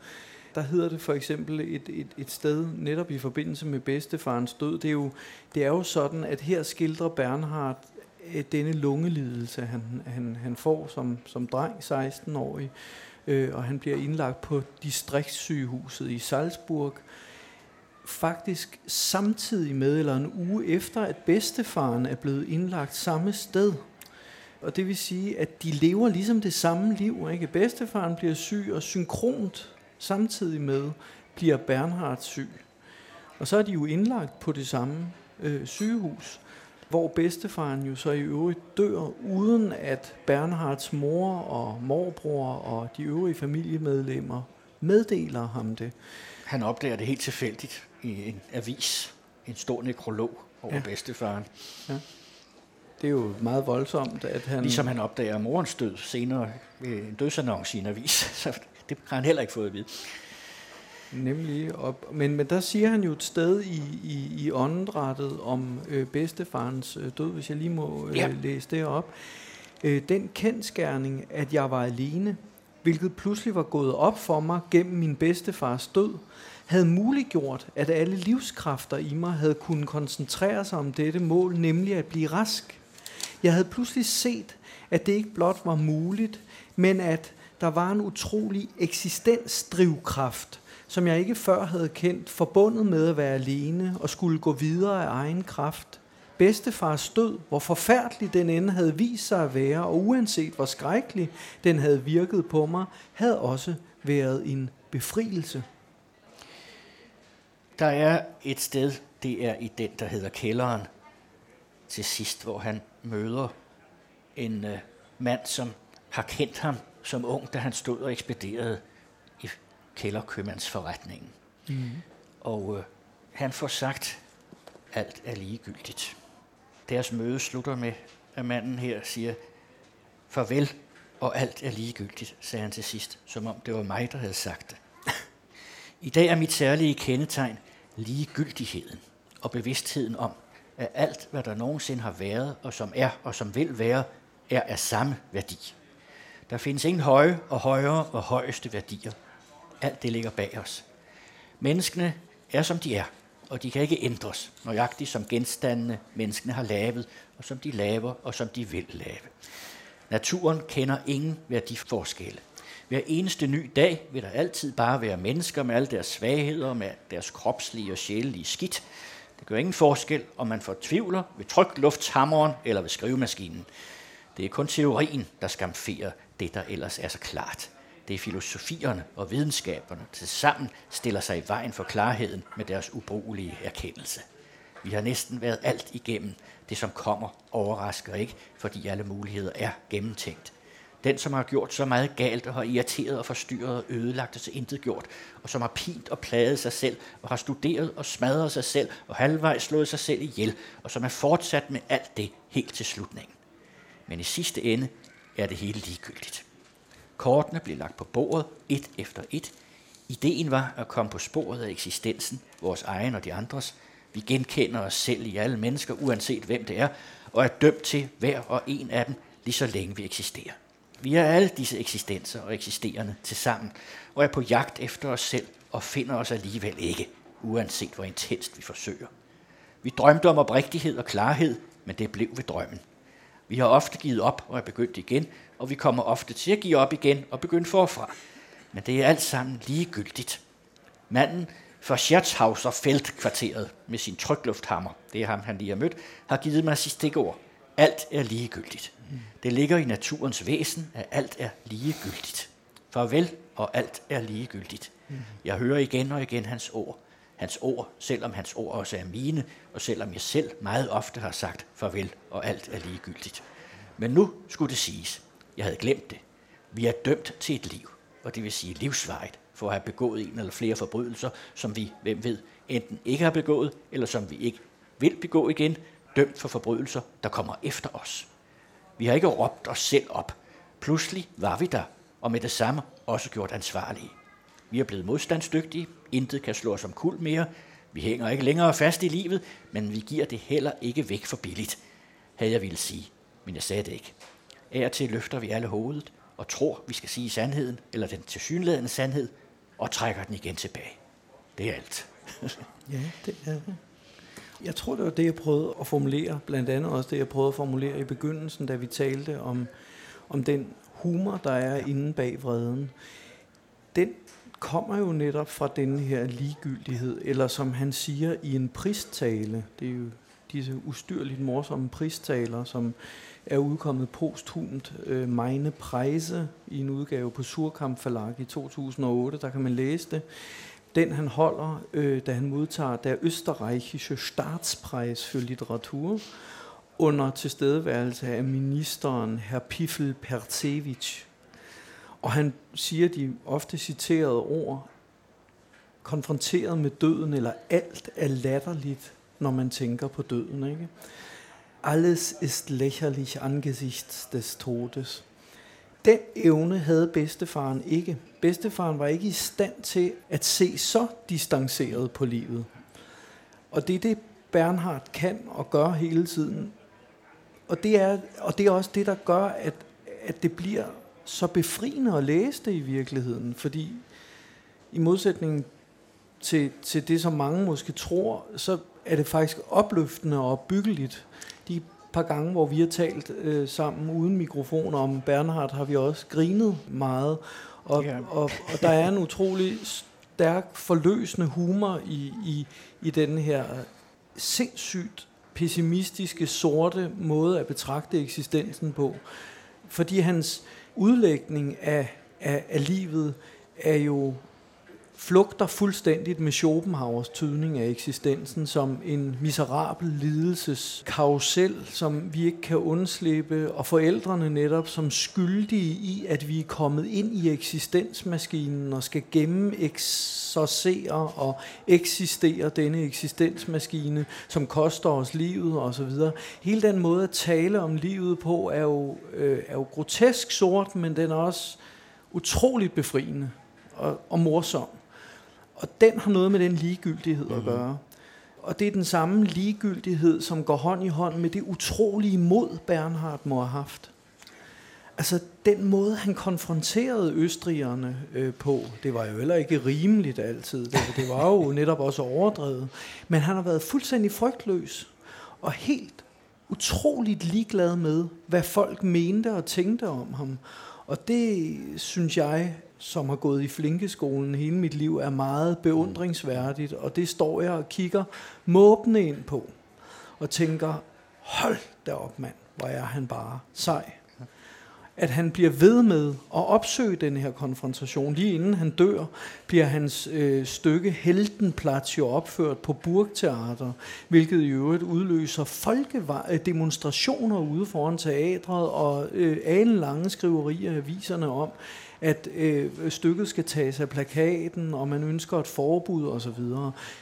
Der hedder det for eksempel et, et, et sted, netop i forbindelse med bedstefarens død, det er jo, det er jo sådan, at her skildrer Bernhard øh, denne lungelidelse, han, han, han får som, som dreng, 16-årig, øh, og han bliver indlagt på distriktssygehuset i Salzburg, faktisk samtidig med, eller en uge efter, at bedstefaren er blevet indlagt samme sted. Og det vil sige, at de lever ligesom det samme liv. Ikke? Bedstefaren bliver syg, og synkront samtidig med bliver Bernhard syg. Og så er de jo indlagt på det samme øh, sygehus, hvor bedstefaren jo så i øvrigt dør, uden at Bernhards mor og morbror og de øvrige familiemedlemmer meddeler ham det. Han opdager det helt tilfældigt i en avis, en stor nekrolog over ja. bedstefaren. Ja. Det er jo meget voldsomt, at han... Ligesom han opdager morens død senere ved en dødsannonce i en avis. Så det har han heller ikke fået at vide. Nemlig. Og, men, men der siger han jo et sted i, i, i åndedrættet om øh, bedstefarens øh, død, hvis jeg lige må øh, ja. læse det op. Øh, den kendskærning, at jeg var alene, hvilket pludselig var gået op for mig gennem min bedstefars død, havde muliggjort, at alle livskræfter i mig havde kunnet koncentrere sig om dette mål, nemlig at blive rask. Jeg havde pludselig set, at det ikke blot var muligt, men at der var en utrolig eksistensdrivkraft, som jeg ikke før havde kendt, forbundet med at være alene og skulle gå videre af egen kraft. Bedstefars død, hvor forfærdelig den ende havde vist sig at være, og uanset hvor skrækkelig den havde virket på mig, havde også været en befrielse. Der er et sted, det er i den, der hedder kælderen, til sidst, hvor han møder en uh, mand, som har kendt ham som ung, da han stod og ekspederede kælderkøbmandsforretningen. Mm. Og øh, han får sagt, alt er ligegyldigt. Deres møde slutter med, at manden her siger, farvel, og alt er ligegyldigt, sagde han til sidst, som om det var mig, der havde sagt det. I dag er mit særlige kendetegn ligegyldigheden og bevidstheden om, at alt, hvad der nogensinde har været, og som er, og som vil være, er af samme værdi. Der findes ingen høje og højere og højeste værdier. Alt det ligger bag os. Menneskene er, som de er, og de kan ikke ændres, nøjagtigt som genstandene, menneskene har lavet, og som de laver, og som de vil lave. Naturen kender ingen værdiforskelle. Hver eneste ny dag vil der altid bare være mennesker med alle deres svagheder, med deres kropslige og sjælelige skidt. Det gør ingen forskel, om man fortvivler ved trykluftshammeren eller ved skrivemaskinen. Det er kun teorien, der skamferer det, der ellers er så klart. Det er filosofierne og videnskaberne, der sammen stiller sig i vejen for klarheden med deres ubrugelige erkendelse. Vi har næsten været alt igennem. Det, som kommer, overrasker ikke, fordi alle muligheder er gennemtænkt. Den, som har gjort så meget galt og har irriteret og forstyrret og ødelagt og så intet gjort, og som har pint og plaget sig selv, og har studeret og smadret sig selv, og halvvejs slået sig selv ihjel, og som er fortsat med alt det helt til slutningen. Men i sidste ende er det hele ligegyldigt. Kortene blev lagt på bordet, et efter et. Ideen var at komme på sporet af eksistensen, vores egen og de andres. Vi genkender os selv i alle mennesker, uanset hvem det er, og er dømt til hver og en af dem, lige så længe vi eksisterer. Vi er alle disse eksistenser og eksisterende til sammen, og er på jagt efter os selv og finder os alligevel ikke, uanset hvor intenst vi forsøger. Vi drømte om oprigtighed og klarhed, men det blev ved drømmen. Vi har ofte givet op og er begyndt igen, og vi kommer ofte til at give op igen og begynde forfra. Men det er alt sammen ligegyldigt. Manden fra Schertzhauser Feltkvarteret med sin tryklufthammer, det er ham, han lige har mødt, har givet mig sit stikord. Alt er ligegyldigt. Det ligger i naturens væsen, at alt er ligegyldigt. Farvel, og alt er ligegyldigt. Jeg hører igen og igen hans ord. Hans ord, selvom hans ord også er mine, og selvom jeg selv meget ofte har sagt farvel, og alt er ligegyldigt. Men nu skulle det siges. Jeg havde glemt det. Vi er dømt til et liv, og det vil sige livsvarigt, for at have begået en eller flere forbrydelser, som vi, hvem ved, enten ikke har begået, eller som vi ikke vil begå igen, dømt for forbrydelser, der kommer efter os. Vi har ikke råbt os selv op. Pludselig var vi der, og med det samme også gjort ansvarlige. Vi er blevet modstandsdygtige. Intet kan slå os om kul mere. Vi hænger ikke længere fast i livet, men vi giver det heller ikke væk for billigt, havde jeg ville sige. Men jeg sagde det ikke. Af og til løfter vi alle hovedet og tror, vi skal sige sandheden, eller den tilsyneladende sandhed, og trækker den igen tilbage. Det er alt. ja, det er det. Jeg tror, det var det, jeg prøvede at formulere, blandt andet også det, jeg prøvede at formulere i begyndelsen, da vi talte om, om den humor, der er ja. inde bag vreden. Den kommer jo netop fra den her ligegyldighed, eller som han siger i en pristale, det er jo disse ustyrligt morsomme pristaler, som er udkommet posthumt øh, Meine Preise i en udgave på Surkamp Forlag i 2008, der kan man læse det. Den han holder, øh, da han modtager der Østerreichische Staatspreis for litteratur, under tilstedeværelse af ministeren herr Piffel Percevich. Og han siger de ofte citerede ord, konfronteret med døden, eller alt er latterligt, når man tænker på døden. Ikke? Alles ist lächerlich angesichts des Todes. Den evne havde bedstefaren ikke. Bedstefaren var ikke i stand til at se så distanceret på livet. Og det er det, Bernhard kan og gør hele tiden. Og det er, og det er også det, der gør, at, at det bliver så befriende at læse det i virkeligheden. Fordi i modsætning til, til det, som mange måske tror, så er det faktisk opløftende og byggeligt. De par gange, hvor vi har talt øh, sammen uden mikrofon om Bernhard, har vi også grinet meget. Og, ja. og, og der er en utrolig stærk forløsende humor i, i, i den her sindssygt pessimistiske, sorte måde at betragte eksistensen på. Fordi hans udlægning af, af, af livet er jo flugter fuldstændigt med Schopenhauers tydning af eksistensen som en miserabel lidelses karusel, som vi ikke kan undslippe, og forældrene netop som skyldige i, at vi er kommet ind i eksistensmaskinen og skal gemme eksorcere og eksistere denne eksistensmaskine, som koster os livet osv. Hele den måde at tale om livet på er jo, øh, er jo grotesk sort, men den er også utroligt befriende og, og morsom. Og den har noget med den ligegyldighed mm-hmm. at gøre. Og det er den samme ligegyldighed, som går hånd i hånd med det utrolige mod, Bernhard må have haft. Altså den måde, han konfronterede østrigerne øh, på, det var jo heller ikke rimeligt altid. Det, det var jo netop også overdrevet. Men han har været fuldstændig frygtløs og helt utroligt ligeglad med, hvad folk mente og tænkte om ham. Og det synes jeg som har gået i flinkeskolen hele mit liv, er meget beundringsværdigt, og det står jeg og kigger måbende ind på, og tænker, hold da op mand, hvor er han bare sej. At han bliver ved med at opsøge den her konfrontation. Lige inden han dør, bliver hans øh, stykke Heldenplads jo opført på Burgteater, hvilket i øvrigt udløser folkedemonstrationer øh, ude foran teatret og øh, lange skriverier i aviserne om, at øh, stykket skal tages af plakaten, og man ønsker et forbud osv.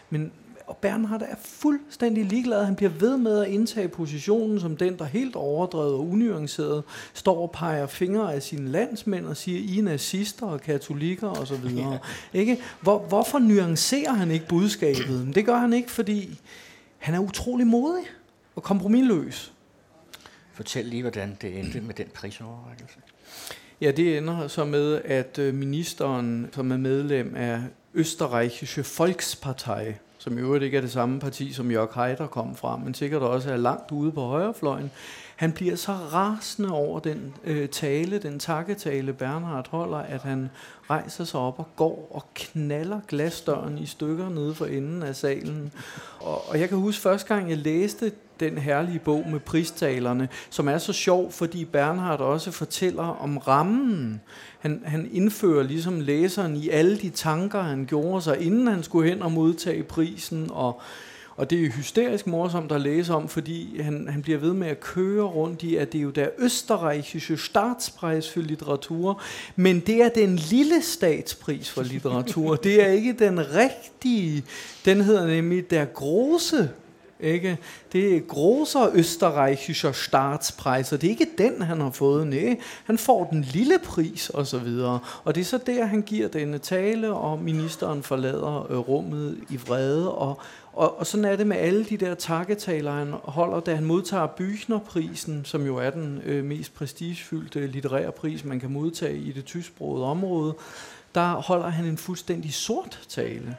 Men og Bernhard er fuldstændig ligeglad. Han bliver ved med at indtage positionen som den, der helt overdrevet og unuanceret står og peger fingre af sine landsmænd og siger, I er nazister og katolikker osv. Ja. Ikke? Hvor, hvorfor nuancerer han ikke budskabet? Men det gør han ikke, fordi han er utrolig modig og kompromilløs. Fortæl lige, hvordan det endte med den prisoverrækkelse. Ja, det ender så med, at øh, ministeren, som er medlem af Österreichische Volkspartei, som i øvrigt ikke er det samme parti, som Jörg Haider kom fra, men sikkert også er langt ude på højrefløjen, han bliver så rasende over den øh, tale, den takketale Bernhard holder, at han rejser sig op og går og knaller glasdøren i stykker nede for enden af salen. Og, og jeg kan huske første gang, jeg læste den herlige bog med pristalerne, som er så sjov, fordi Bernhard også fortæller om rammen. Han, han indfører ligesom læseren i alle de tanker, han gjorde sig, inden han skulle hen og modtage prisen, og og det er hysterisk morsomt at læse om, fordi han, han bliver ved med at køre rundt i, at det er jo der Österreichische Staatspreis for litteratur, men det er den lille statspris for litteratur. det er ikke den rigtige. Den hedder nemlig der Große ikke? Det er großer Österreichischer Staatspreis, og det er ikke den, han har fået. Nej, han får den lille pris, og så videre. Og det er så der, han giver denne tale, og ministeren forlader øh, rummet i vrede, og og, og sådan er det med alle de der takketaler, han holder, da han modtager Büchnerprisen, som jo er den øh, mest prestigefyldte litterære pris, man kan modtage i det tysksprogede område. Der holder han en fuldstændig sort tale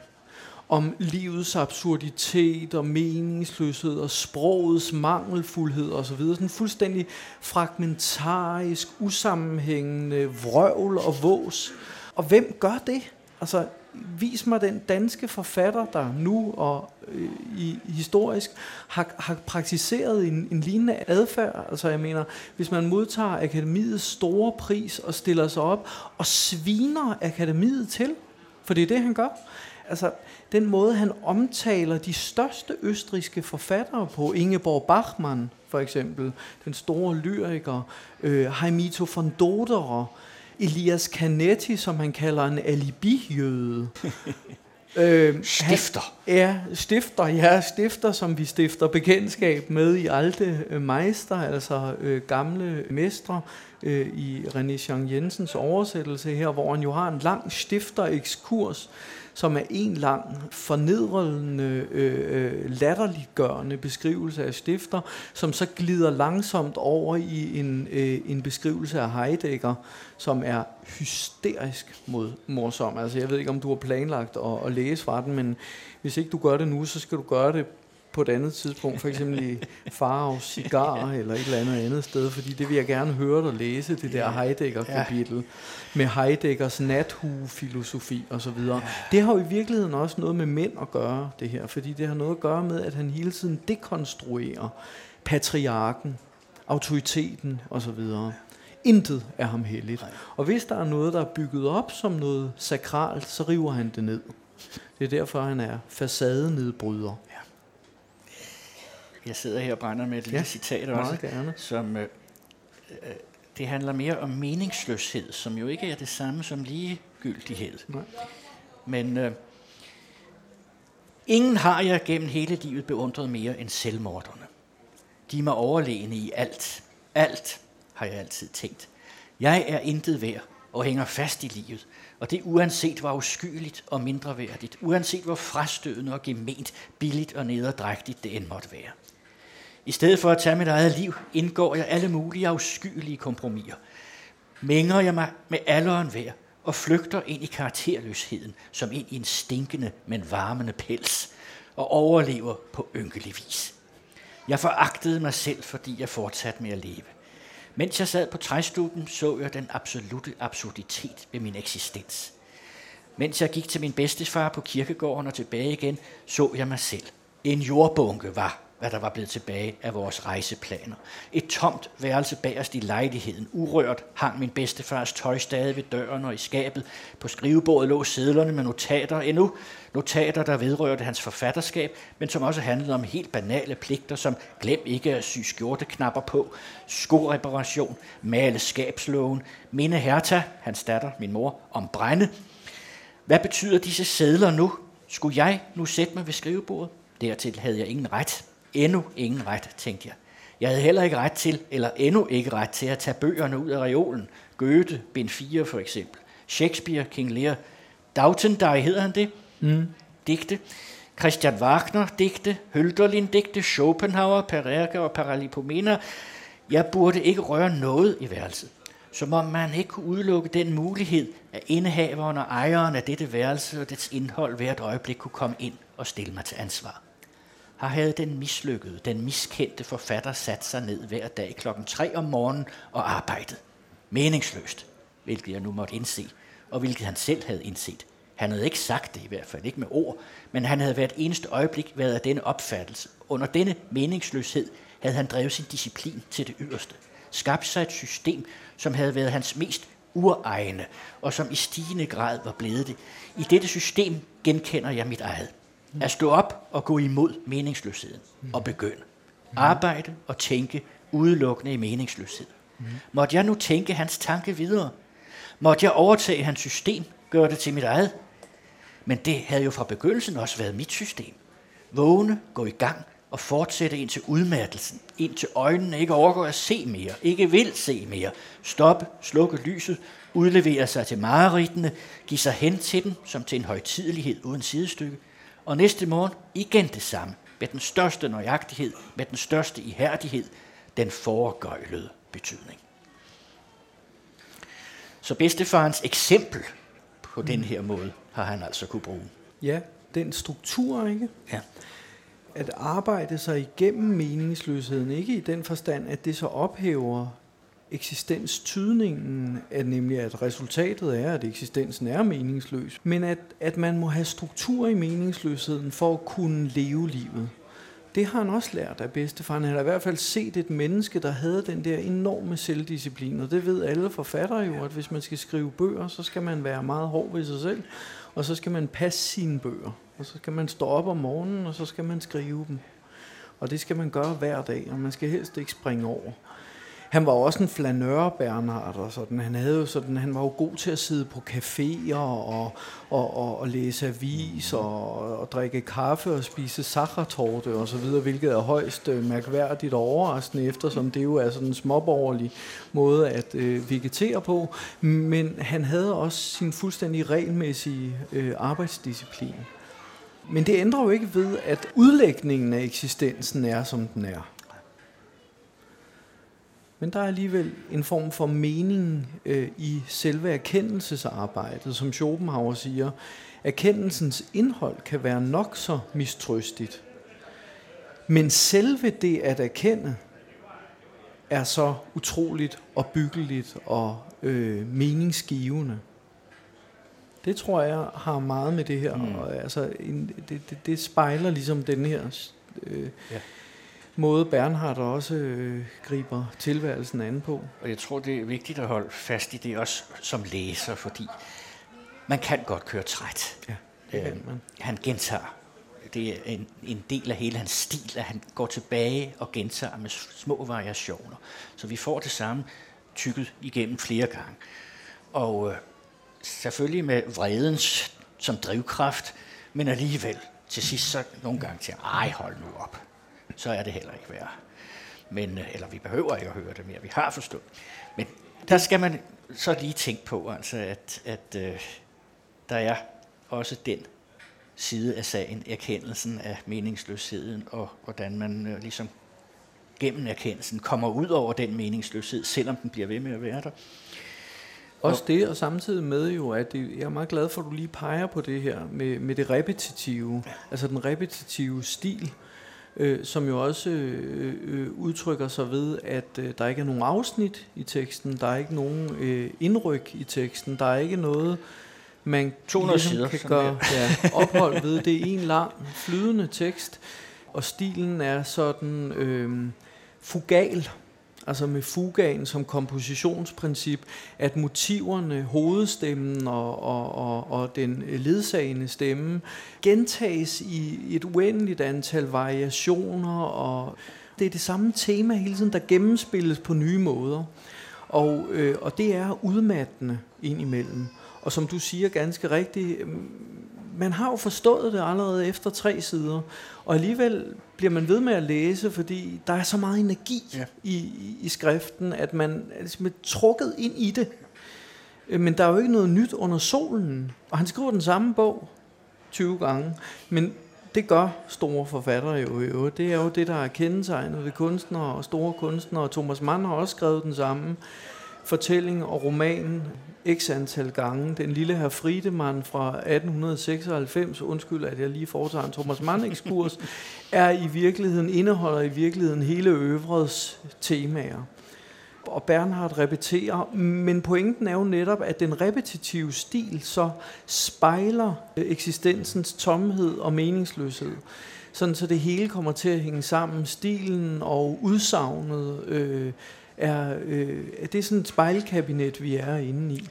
om livets absurditet og meningsløshed og sprogets mangelfuldhed osv. Sådan fuldstændig fragmentarisk, usammenhængende vrøvl og vås. Og hvem gør det? Altså, vis mig den danske forfatter, der nu og øh, i, historisk har, har praktiseret en, en lignende adfærd. Altså jeg mener, hvis man modtager akademiets store pris og stiller sig op og sviner akademiet til, for det er det, han gør. Altså, den måde, han omtaler de største østriske forfattere på, Ingeborg Bachmann for eksempel, den store lyriker, øh, Heimito von Doderer, Elias Canetti, som han kalder en alibi-jøde. øh, stifter. Han, ja, stifter, ja, stifter, som vi stifter bekendtskab med i Alte øh, Meister, altså øh, gamle mestre øh, i René Jean Jensens oversættelse her, hvor han jo har en lang stifter-ekskurs, som er en lang, fornedrende, øh, øh, latterliggørende beskrivelse af stifter, som så glider langsomt over i en, øh, en beskrivelse af Heidegger, som er hysterisk mod morsom. Altså jeg ved ikke, om du har planlagt at, at læse fra den, men hvis ikke du gør det nu, så skal du gøre det på et andet tidspunkt, for eksempel i Farve Cigar eller et eller andet andet sted, fordi det vil jeg gerne høre dig læse, det der Heidegger-kapitel, ja. med Heideggers nathuefilosofi osv. Ja. Det har jo i virkeligheden også noget med mænd at gøre, det her, fordi det har noget at gøre med, at han hele tiden dekonstruerer patriarken, autoriteten osv. Intet er ham heldigt. Og hvis der er noget, der er bygget op som noget sakralt, så river han det ned. Det er derfor, han er facadenedbryder. Jeg sidder her og brænder med et lille ja, citat også, gerne. som øh, øh, det handler mere om meningsløshed, som jo ikke er det samme som ligegyldighed. Nej. Men øh, ingen har jeg gennem hele livet beundret mere end selvmorderne. De er mig overlegne i alt. Alt har jeg altid tænkt. Jeg er intet værd og hænger fast i livet, og det uanset hvor uskyldigt og mindreværdigt, uanset hvor frastødende og gement, billigt og nederdrægtigt det end måtte være. I stedet for at tage mit eget liv, indgår jeg alle mulige afskyelige kompromiser. Mænger jeg mig med alderen værd og flygter ind i karakterløsheden, som ind i en stinkende, men varmende pels, og overlever på ynkelig vis. Jeg foragtede mig selv, fordi jeg fortsatte med at leve. Mens jeg sad på træstuben, så jeg den absolute absurditet ved min eksistens. Mens jeg gik til min bedstefar på kirkegården og tilbage igen, så jeg mig selv. En jordbunke var hvad der var blevet tilbage af vores rejseplaner. Et tomt værelse bagerst i lejligheden. Urørt hang min bedstefars tøj stadig ved døren og i skabet. På skrivebordet lå sedlerne med notater endnu. Notater, der vedrørte hans forfatterskab, men som også handlede om helt banale pligter, som glem ikke at sy skjorteknapper på, skoreparation, male skabsloven, minde Herta, hans datter, min mor, om brænde. Hvad betyder disse sedler nu? Skulle jeg nu sætte mig ved skrivebordet? Dertil havde jeg ingen ret endnu ingen ret, tænkte jeg. Jeg havde heller ikke ret til, eller endnu ikke ret til at tage bøgerne ud af reolen. Goethe, bind 4 for eksempel. Shakespeare, King Lear. Dautendej hedder han det. Mm. Digte. Christian Wagner, digte. Hölderlin, digte. Schopenhauer, Pererke og Paralipomena. Jeg burde ikke røre noget i værelset, som om man ikke kunne udelukke den mulighed, at indehaveren og ejeren af dette værelse og dets indhold hvert øjeblik kunne komme ind og stille mig til ansvar. Har havde den mislykkede, den miskendte forfatter sat sig ned hver dag klokken 3 om morgenen og arbejdet. Meningsløst, hvilket jeg nu måtte indse, og hvilket han selv havde indset. Han havde ikke sagt det, i hvert fald ikke med ord, men han havde hvert eneste øjeblik været af denne opfattelse. Under denne meningsløshed havde han drevet sin disciplin til det yderste. Skabt sig et system, som havde været hans mest uregne, og som i stigende grad var blevet det. I dette system genkender jeg mit eget. At stå op og gå imod meningsløsheden og begynde. Arbejde og tænke udelukkende i meningsløshed. Måtte jeg nu tænke hans tanke videre? Måtte jeg overtage hans system, gøre det til mit eget? Men det havde jo fra begyndelsen også været mit system. Vågne, gå i gang og fortsætte ind til udmattelsen, ind til øjnene ikke overgår at se mere, ikke vil se mere. Stoppe, slukke lyset, udlevere sig til mareridtene, give sig hen til dem som til en højtidelighed uden sidestykke, og næste morgen igen det samme, med den største nøjagtighed, med den største ihærdighed, den foregøjlede betydning. Så bedstefarens eksempel på mm. den her måde har han altså kunne bruge. Ja, den struktur, ikke? Ja. At arbejde sig igennem meningsløsheden, ikke i den forstand, at det så ophæver eksistenstydningen, er nemlig at resultatet er, at eksistensen er meningsløs, men at, at man må have struktur i meningsløsheden for at kunne leve livet. Det har han også lært af bedstefar. Han har i hvert fald set et menneske, der havde den der enorme selvdisciplin, og det ved alle forfattere jo, at hvis man skal skrive bøger, så skal man være meget hård ved sig selv, og så skal man passe sine bøger, og så skal man stå op om morgenen, og så skal man skrive dem. Og det skal man gøre hver dag, og man skal helst ikke springe over han var også en flanør, Bernhard, og sådan. Han, havde jo sådan, han var jo god til at sidde på caféer og, og, og, og læse avis og, og drikke kaffe og spise sachertorte og så videre, hvilket er højst øh, mærkværdigt og overraskende, eftersom det jo er sådan en småborgerlig måde at øh, vegetere på. Men han havde også sin fuldstændig regelmæssige øh, arbejdsdisciplin. Men det ændrer jo ikke ved, at udlægningen af eksistensen er, som den er. Men der er alligevel en form for mening øh, i selve erkendelsesarbejdet, som Schopenhauer siger. Erkendelsens indhold kan være nok så mistrøstigt. Men selve det at erkende er så utroligt opbyggeligt og øh, meningsgivende. Det tror jeg har meget med det her. Mm. Og, altså, en, det, det, det spejler ligesom den her øh, ja måde Bernhard også øh, griber tilværelsen an på. Og jeg tror, det er vigtigt at holde fast i det også som læser, fordi man kan godt køre træt. Ja, det kan øh, man. Han gentager. Det er en, en del af hele hans stil, at han går tilbage og gentager med små variationer. Så vi får det samme tykket igennem flere gange. Og øh, selvfølgelig med vredens som drivkraft, men alligevel til sidst så nogle gange til, ej hold nu op så er det heller ikke værd. Men, øh, eller vi behøver ikke at høre det mere, vi har forstået. Men der skal man så lige tænke på, altså, at, at øh, der er også den side af sagen, erkendelsen af meningsløsheden, og hvordan man øh, ligesom gennem erkendelsen kommer ud over den meningsløshed, selvom den bliver ved med at være der. Også det, og samtidig med jo, at det, jeg er meget glad for, at du lige peger på det her med, med det repetitive, altså den repetitive stil, øh, som jo også øh, øh, udtrykker sig ved, at øh, der ikke er nogen afsnit i teksten, der er ikke nogen øh, indryk i teksten, der er ikke noget, man 200 ligesom sider, kan gøre ja, ophold ved. Det er en lang, flydende tekst, og stilen er sådan øh, fugal, altså med fugaen som kompositionsprincip, at motiverne, hovedstemmen og, og, og, og den ledsagende stemme gentages i et uendeligt antal variationer, og det er det samme tema hele tiden, der gennemspilles på nye måder. Og, øh, og det er udmattende indimellem. Og som du siger ganske rigtigt, man har jo forstået det allerede efter tre sider, og alligevel bliver man ved med at læse, fordi der er så meget energi ja. i, i, i skriften, at man er ligesom trukket ind i det. Øh, men der er jo ikke noget nyt under solen, og han skriver den samme bog 20 gange, men det gør store forfattere jo i øvrigt. Det er jo det, der er kendetegnet ved kunstnere og store kunstnere. Thomas Mann har også skrevet den samme fortælling og roman x antal gange. Den lille herr Friedemann fra 1896, undskyld at jeg lige foretager en Thomas Mann ekskurs, er i virkeligheden, indeholder i virkeligheden hele øvrets temaer. Og Bernhard repeterer, men pointen er jo netop, at den repetitive stil så spejler eksistensens tomhed og meningsløshed sådan så det hele kommer til at hænge sammen. Stilen og udsagnet øh, er, øh, det er sådan et spejlkabinet, vi er inde i.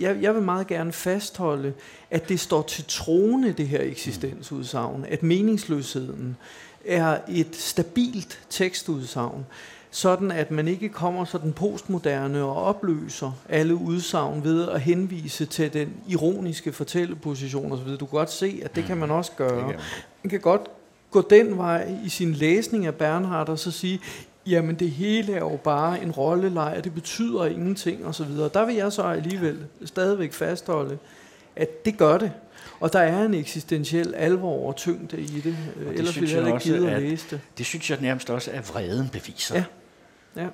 Jeg, jeg vil meget gerne fastholde, at det står til trone, det her eksistensudsagn, at meningsløsheden er et stabilt tekstudsagn, sådan at man ikke kommer sådan postmoderne og opløser alle udsagn ved at henvise til den ironiske fortælleposition osv. Du kan godt se, at det kan man også gøre. Man kan godt gå den vej i sin læsning af Bernhard og så sige, jamen det hele er jo bare en rollelej, og det betyder ingenting osv. Der vil jeg så alligevel stadigvæk fastholde, at det gør det. Og der er en eksistentiel alvor og tyngde i det. det Ellers ville jeg ikke givet at læse det. Det synes jeg nærmest også er vreden beviser. Ja. ja.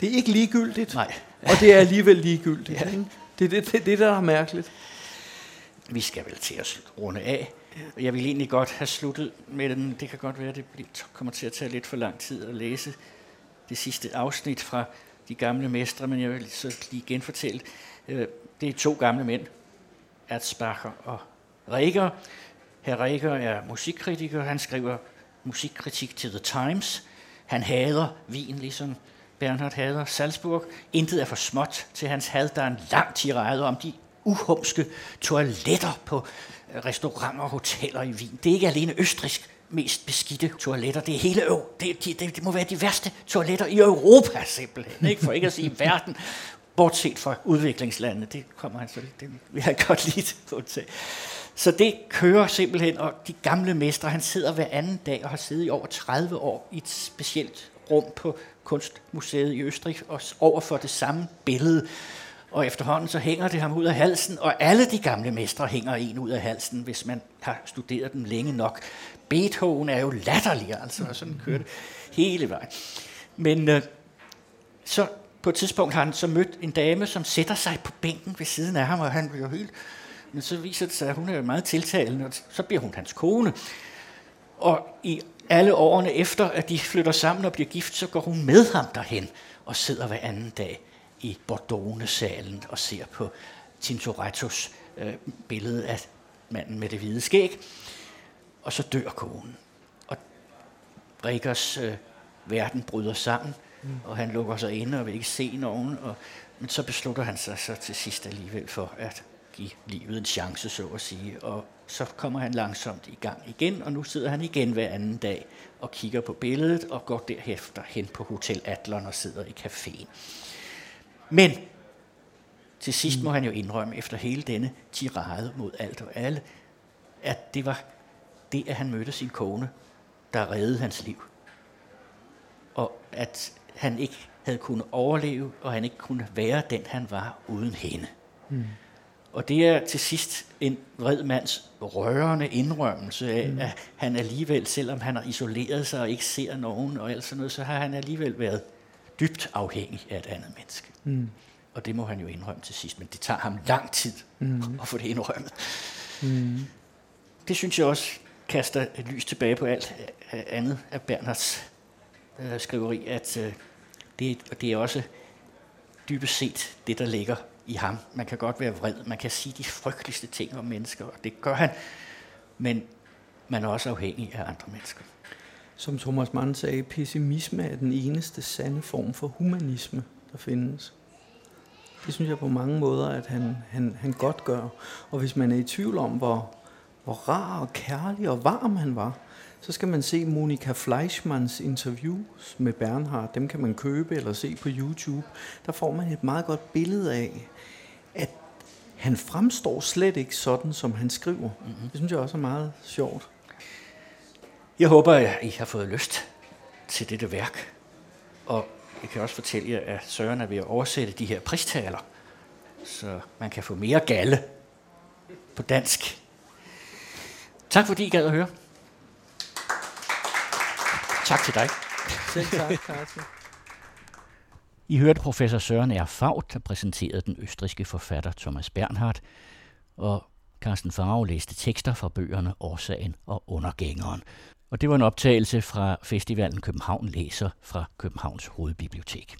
Det er ikke ligegyldigt. Nej. og det er alligevel ligegyldigt. ja. Ikke? Det er det, det, det, der er mærkeligt. Vi skal vel til at runde af. Jeg vil egentlig godt have sluttet med den. Det kan godt være, at det kommer til at tage lidt for lang tid at læse det sidste afsnit fra de gamle mestre, men jeg vil så lige genfortælle. Øh, det er to gamle mænd, Erzbacher og Rækker. Herr Rækker er musikkritiker. Han skriver musikkritik til The Times. Han hader Wien, ligesom Bernhard hader Salzburg. Intet er for småt til hans had. Der er en lang tirade om de uhumske toiletter på øh, restauranter og hoteller i Wien. Det er ikke alene østrisk mest beskidte toiletter. Det er hele øv. Det, det, det, det må være de værste toiletter i Europa simpelthen. Ikke? For ikke at sige verden. Bortset fra udviklingslandene. Det kommer han så det vil jeg godt lide på til. Så det kører simpelthen, og de gamle mestre, han sidder hver anden dag og har siddet i over 30 år i et specielt rum på Kunstmuseet i Østrig, og over for det samme billede og efterhånden så hænger det ham ud af halsen, og alle de gamle mestre hænger en ud af halsen, hvis man har studeret dem længe nok. Beethoven er jo latterlig, altså, og sådan kører det hele vejen. Men øh, så på et tidspunkt har han så mødt en dame, som sætter sig på bænken ved siden af ham, og han bliver helt... Men så viser det sig, at hun er meget tiltalende, og så bliver hun hans kone. Og i alle årene efter, at de flytter sammen og bliver gift, så går hun med ham derhen og sidder hver anden dag i Bordeaux-salen og ser på Tintorettos øh, billede af manden med det hvide skæg. Og så dør konen. Og Rikkers øh, verden bryder sammen, mm. og han lukker sig inde og vil ikke se nogen. Og, men så beslutter han sig så til sidst alligevel for at give livet en chance, så at sige. Og så kommer han langsomt i gang igen, og nu sidder han igen hver anden dag og kigger på billedet og går derefter hen på Hotel Adlon og sidder i caféen. Men til sidst må han jo indrømme, efter hele denne tirade mod alt og alle, at det var det, at han mødte sin kone, der reddede hans liv. Og at han ikke havde kunnet overleve, og han ikke kunne være den, han var uden hende. Mm. Og det er til sidst en vred mands rørende indrømmelse af, mm. at han alligevel, selvom han har isoleret sig og ikke ser nogen og alt sådan noget, så har han alligevel været dybt afhængig af et andet menneske. Mm. Og det må han jo indrømme til sidst, men det tager ham lang tid mm. at få det indrømmet. Mm. Det synes jeg også kaster et lys tilbage på alt andet af Bernhards øh, skriveri, at øh, det, det er også dybest set det, der ligger i ham. Man kan godt være vred, man kan sige de frygteligste ting om mennesker, og det gør han, men man er også afhængig af andre mennesker. Som Thomas Mann sagde, pessimisme er den eneste sande form for humanisme, der findes. Det synes jeg på mange måder, at han, han, han godt gør. Og hvis man er i tvivl om, hvor, hvor rar og kærlig og varm han var, så skal man se Monika Fleischmanns interviews med Bernhard. Dem kan man købe eller se på YouTube. Der får man et meget godt billede af, at han fremstår slet ikke sådan, som han skriver. Mm-hmm. Det synes jeg også er meget sjovt. Jeg håber, at I har fået lyst til dette værk. Og jeg kan også fortælle jer, at Søren er ved at oversætte de her pristaler, så man kan få mere galle på dansk. Tak fordi I gad at høre. Tak til dig. Selv tak, Carsten. I hørte professor Søren R. Faut, der præsenterede den østriske forfatter Thomas Bernhardt, og Carsten Farve læste tekster fra bøgerne Årsagen og Undergængeren. Og det var en optagelse fra festivalen København Læser fra Københavns Hovedbibliotek.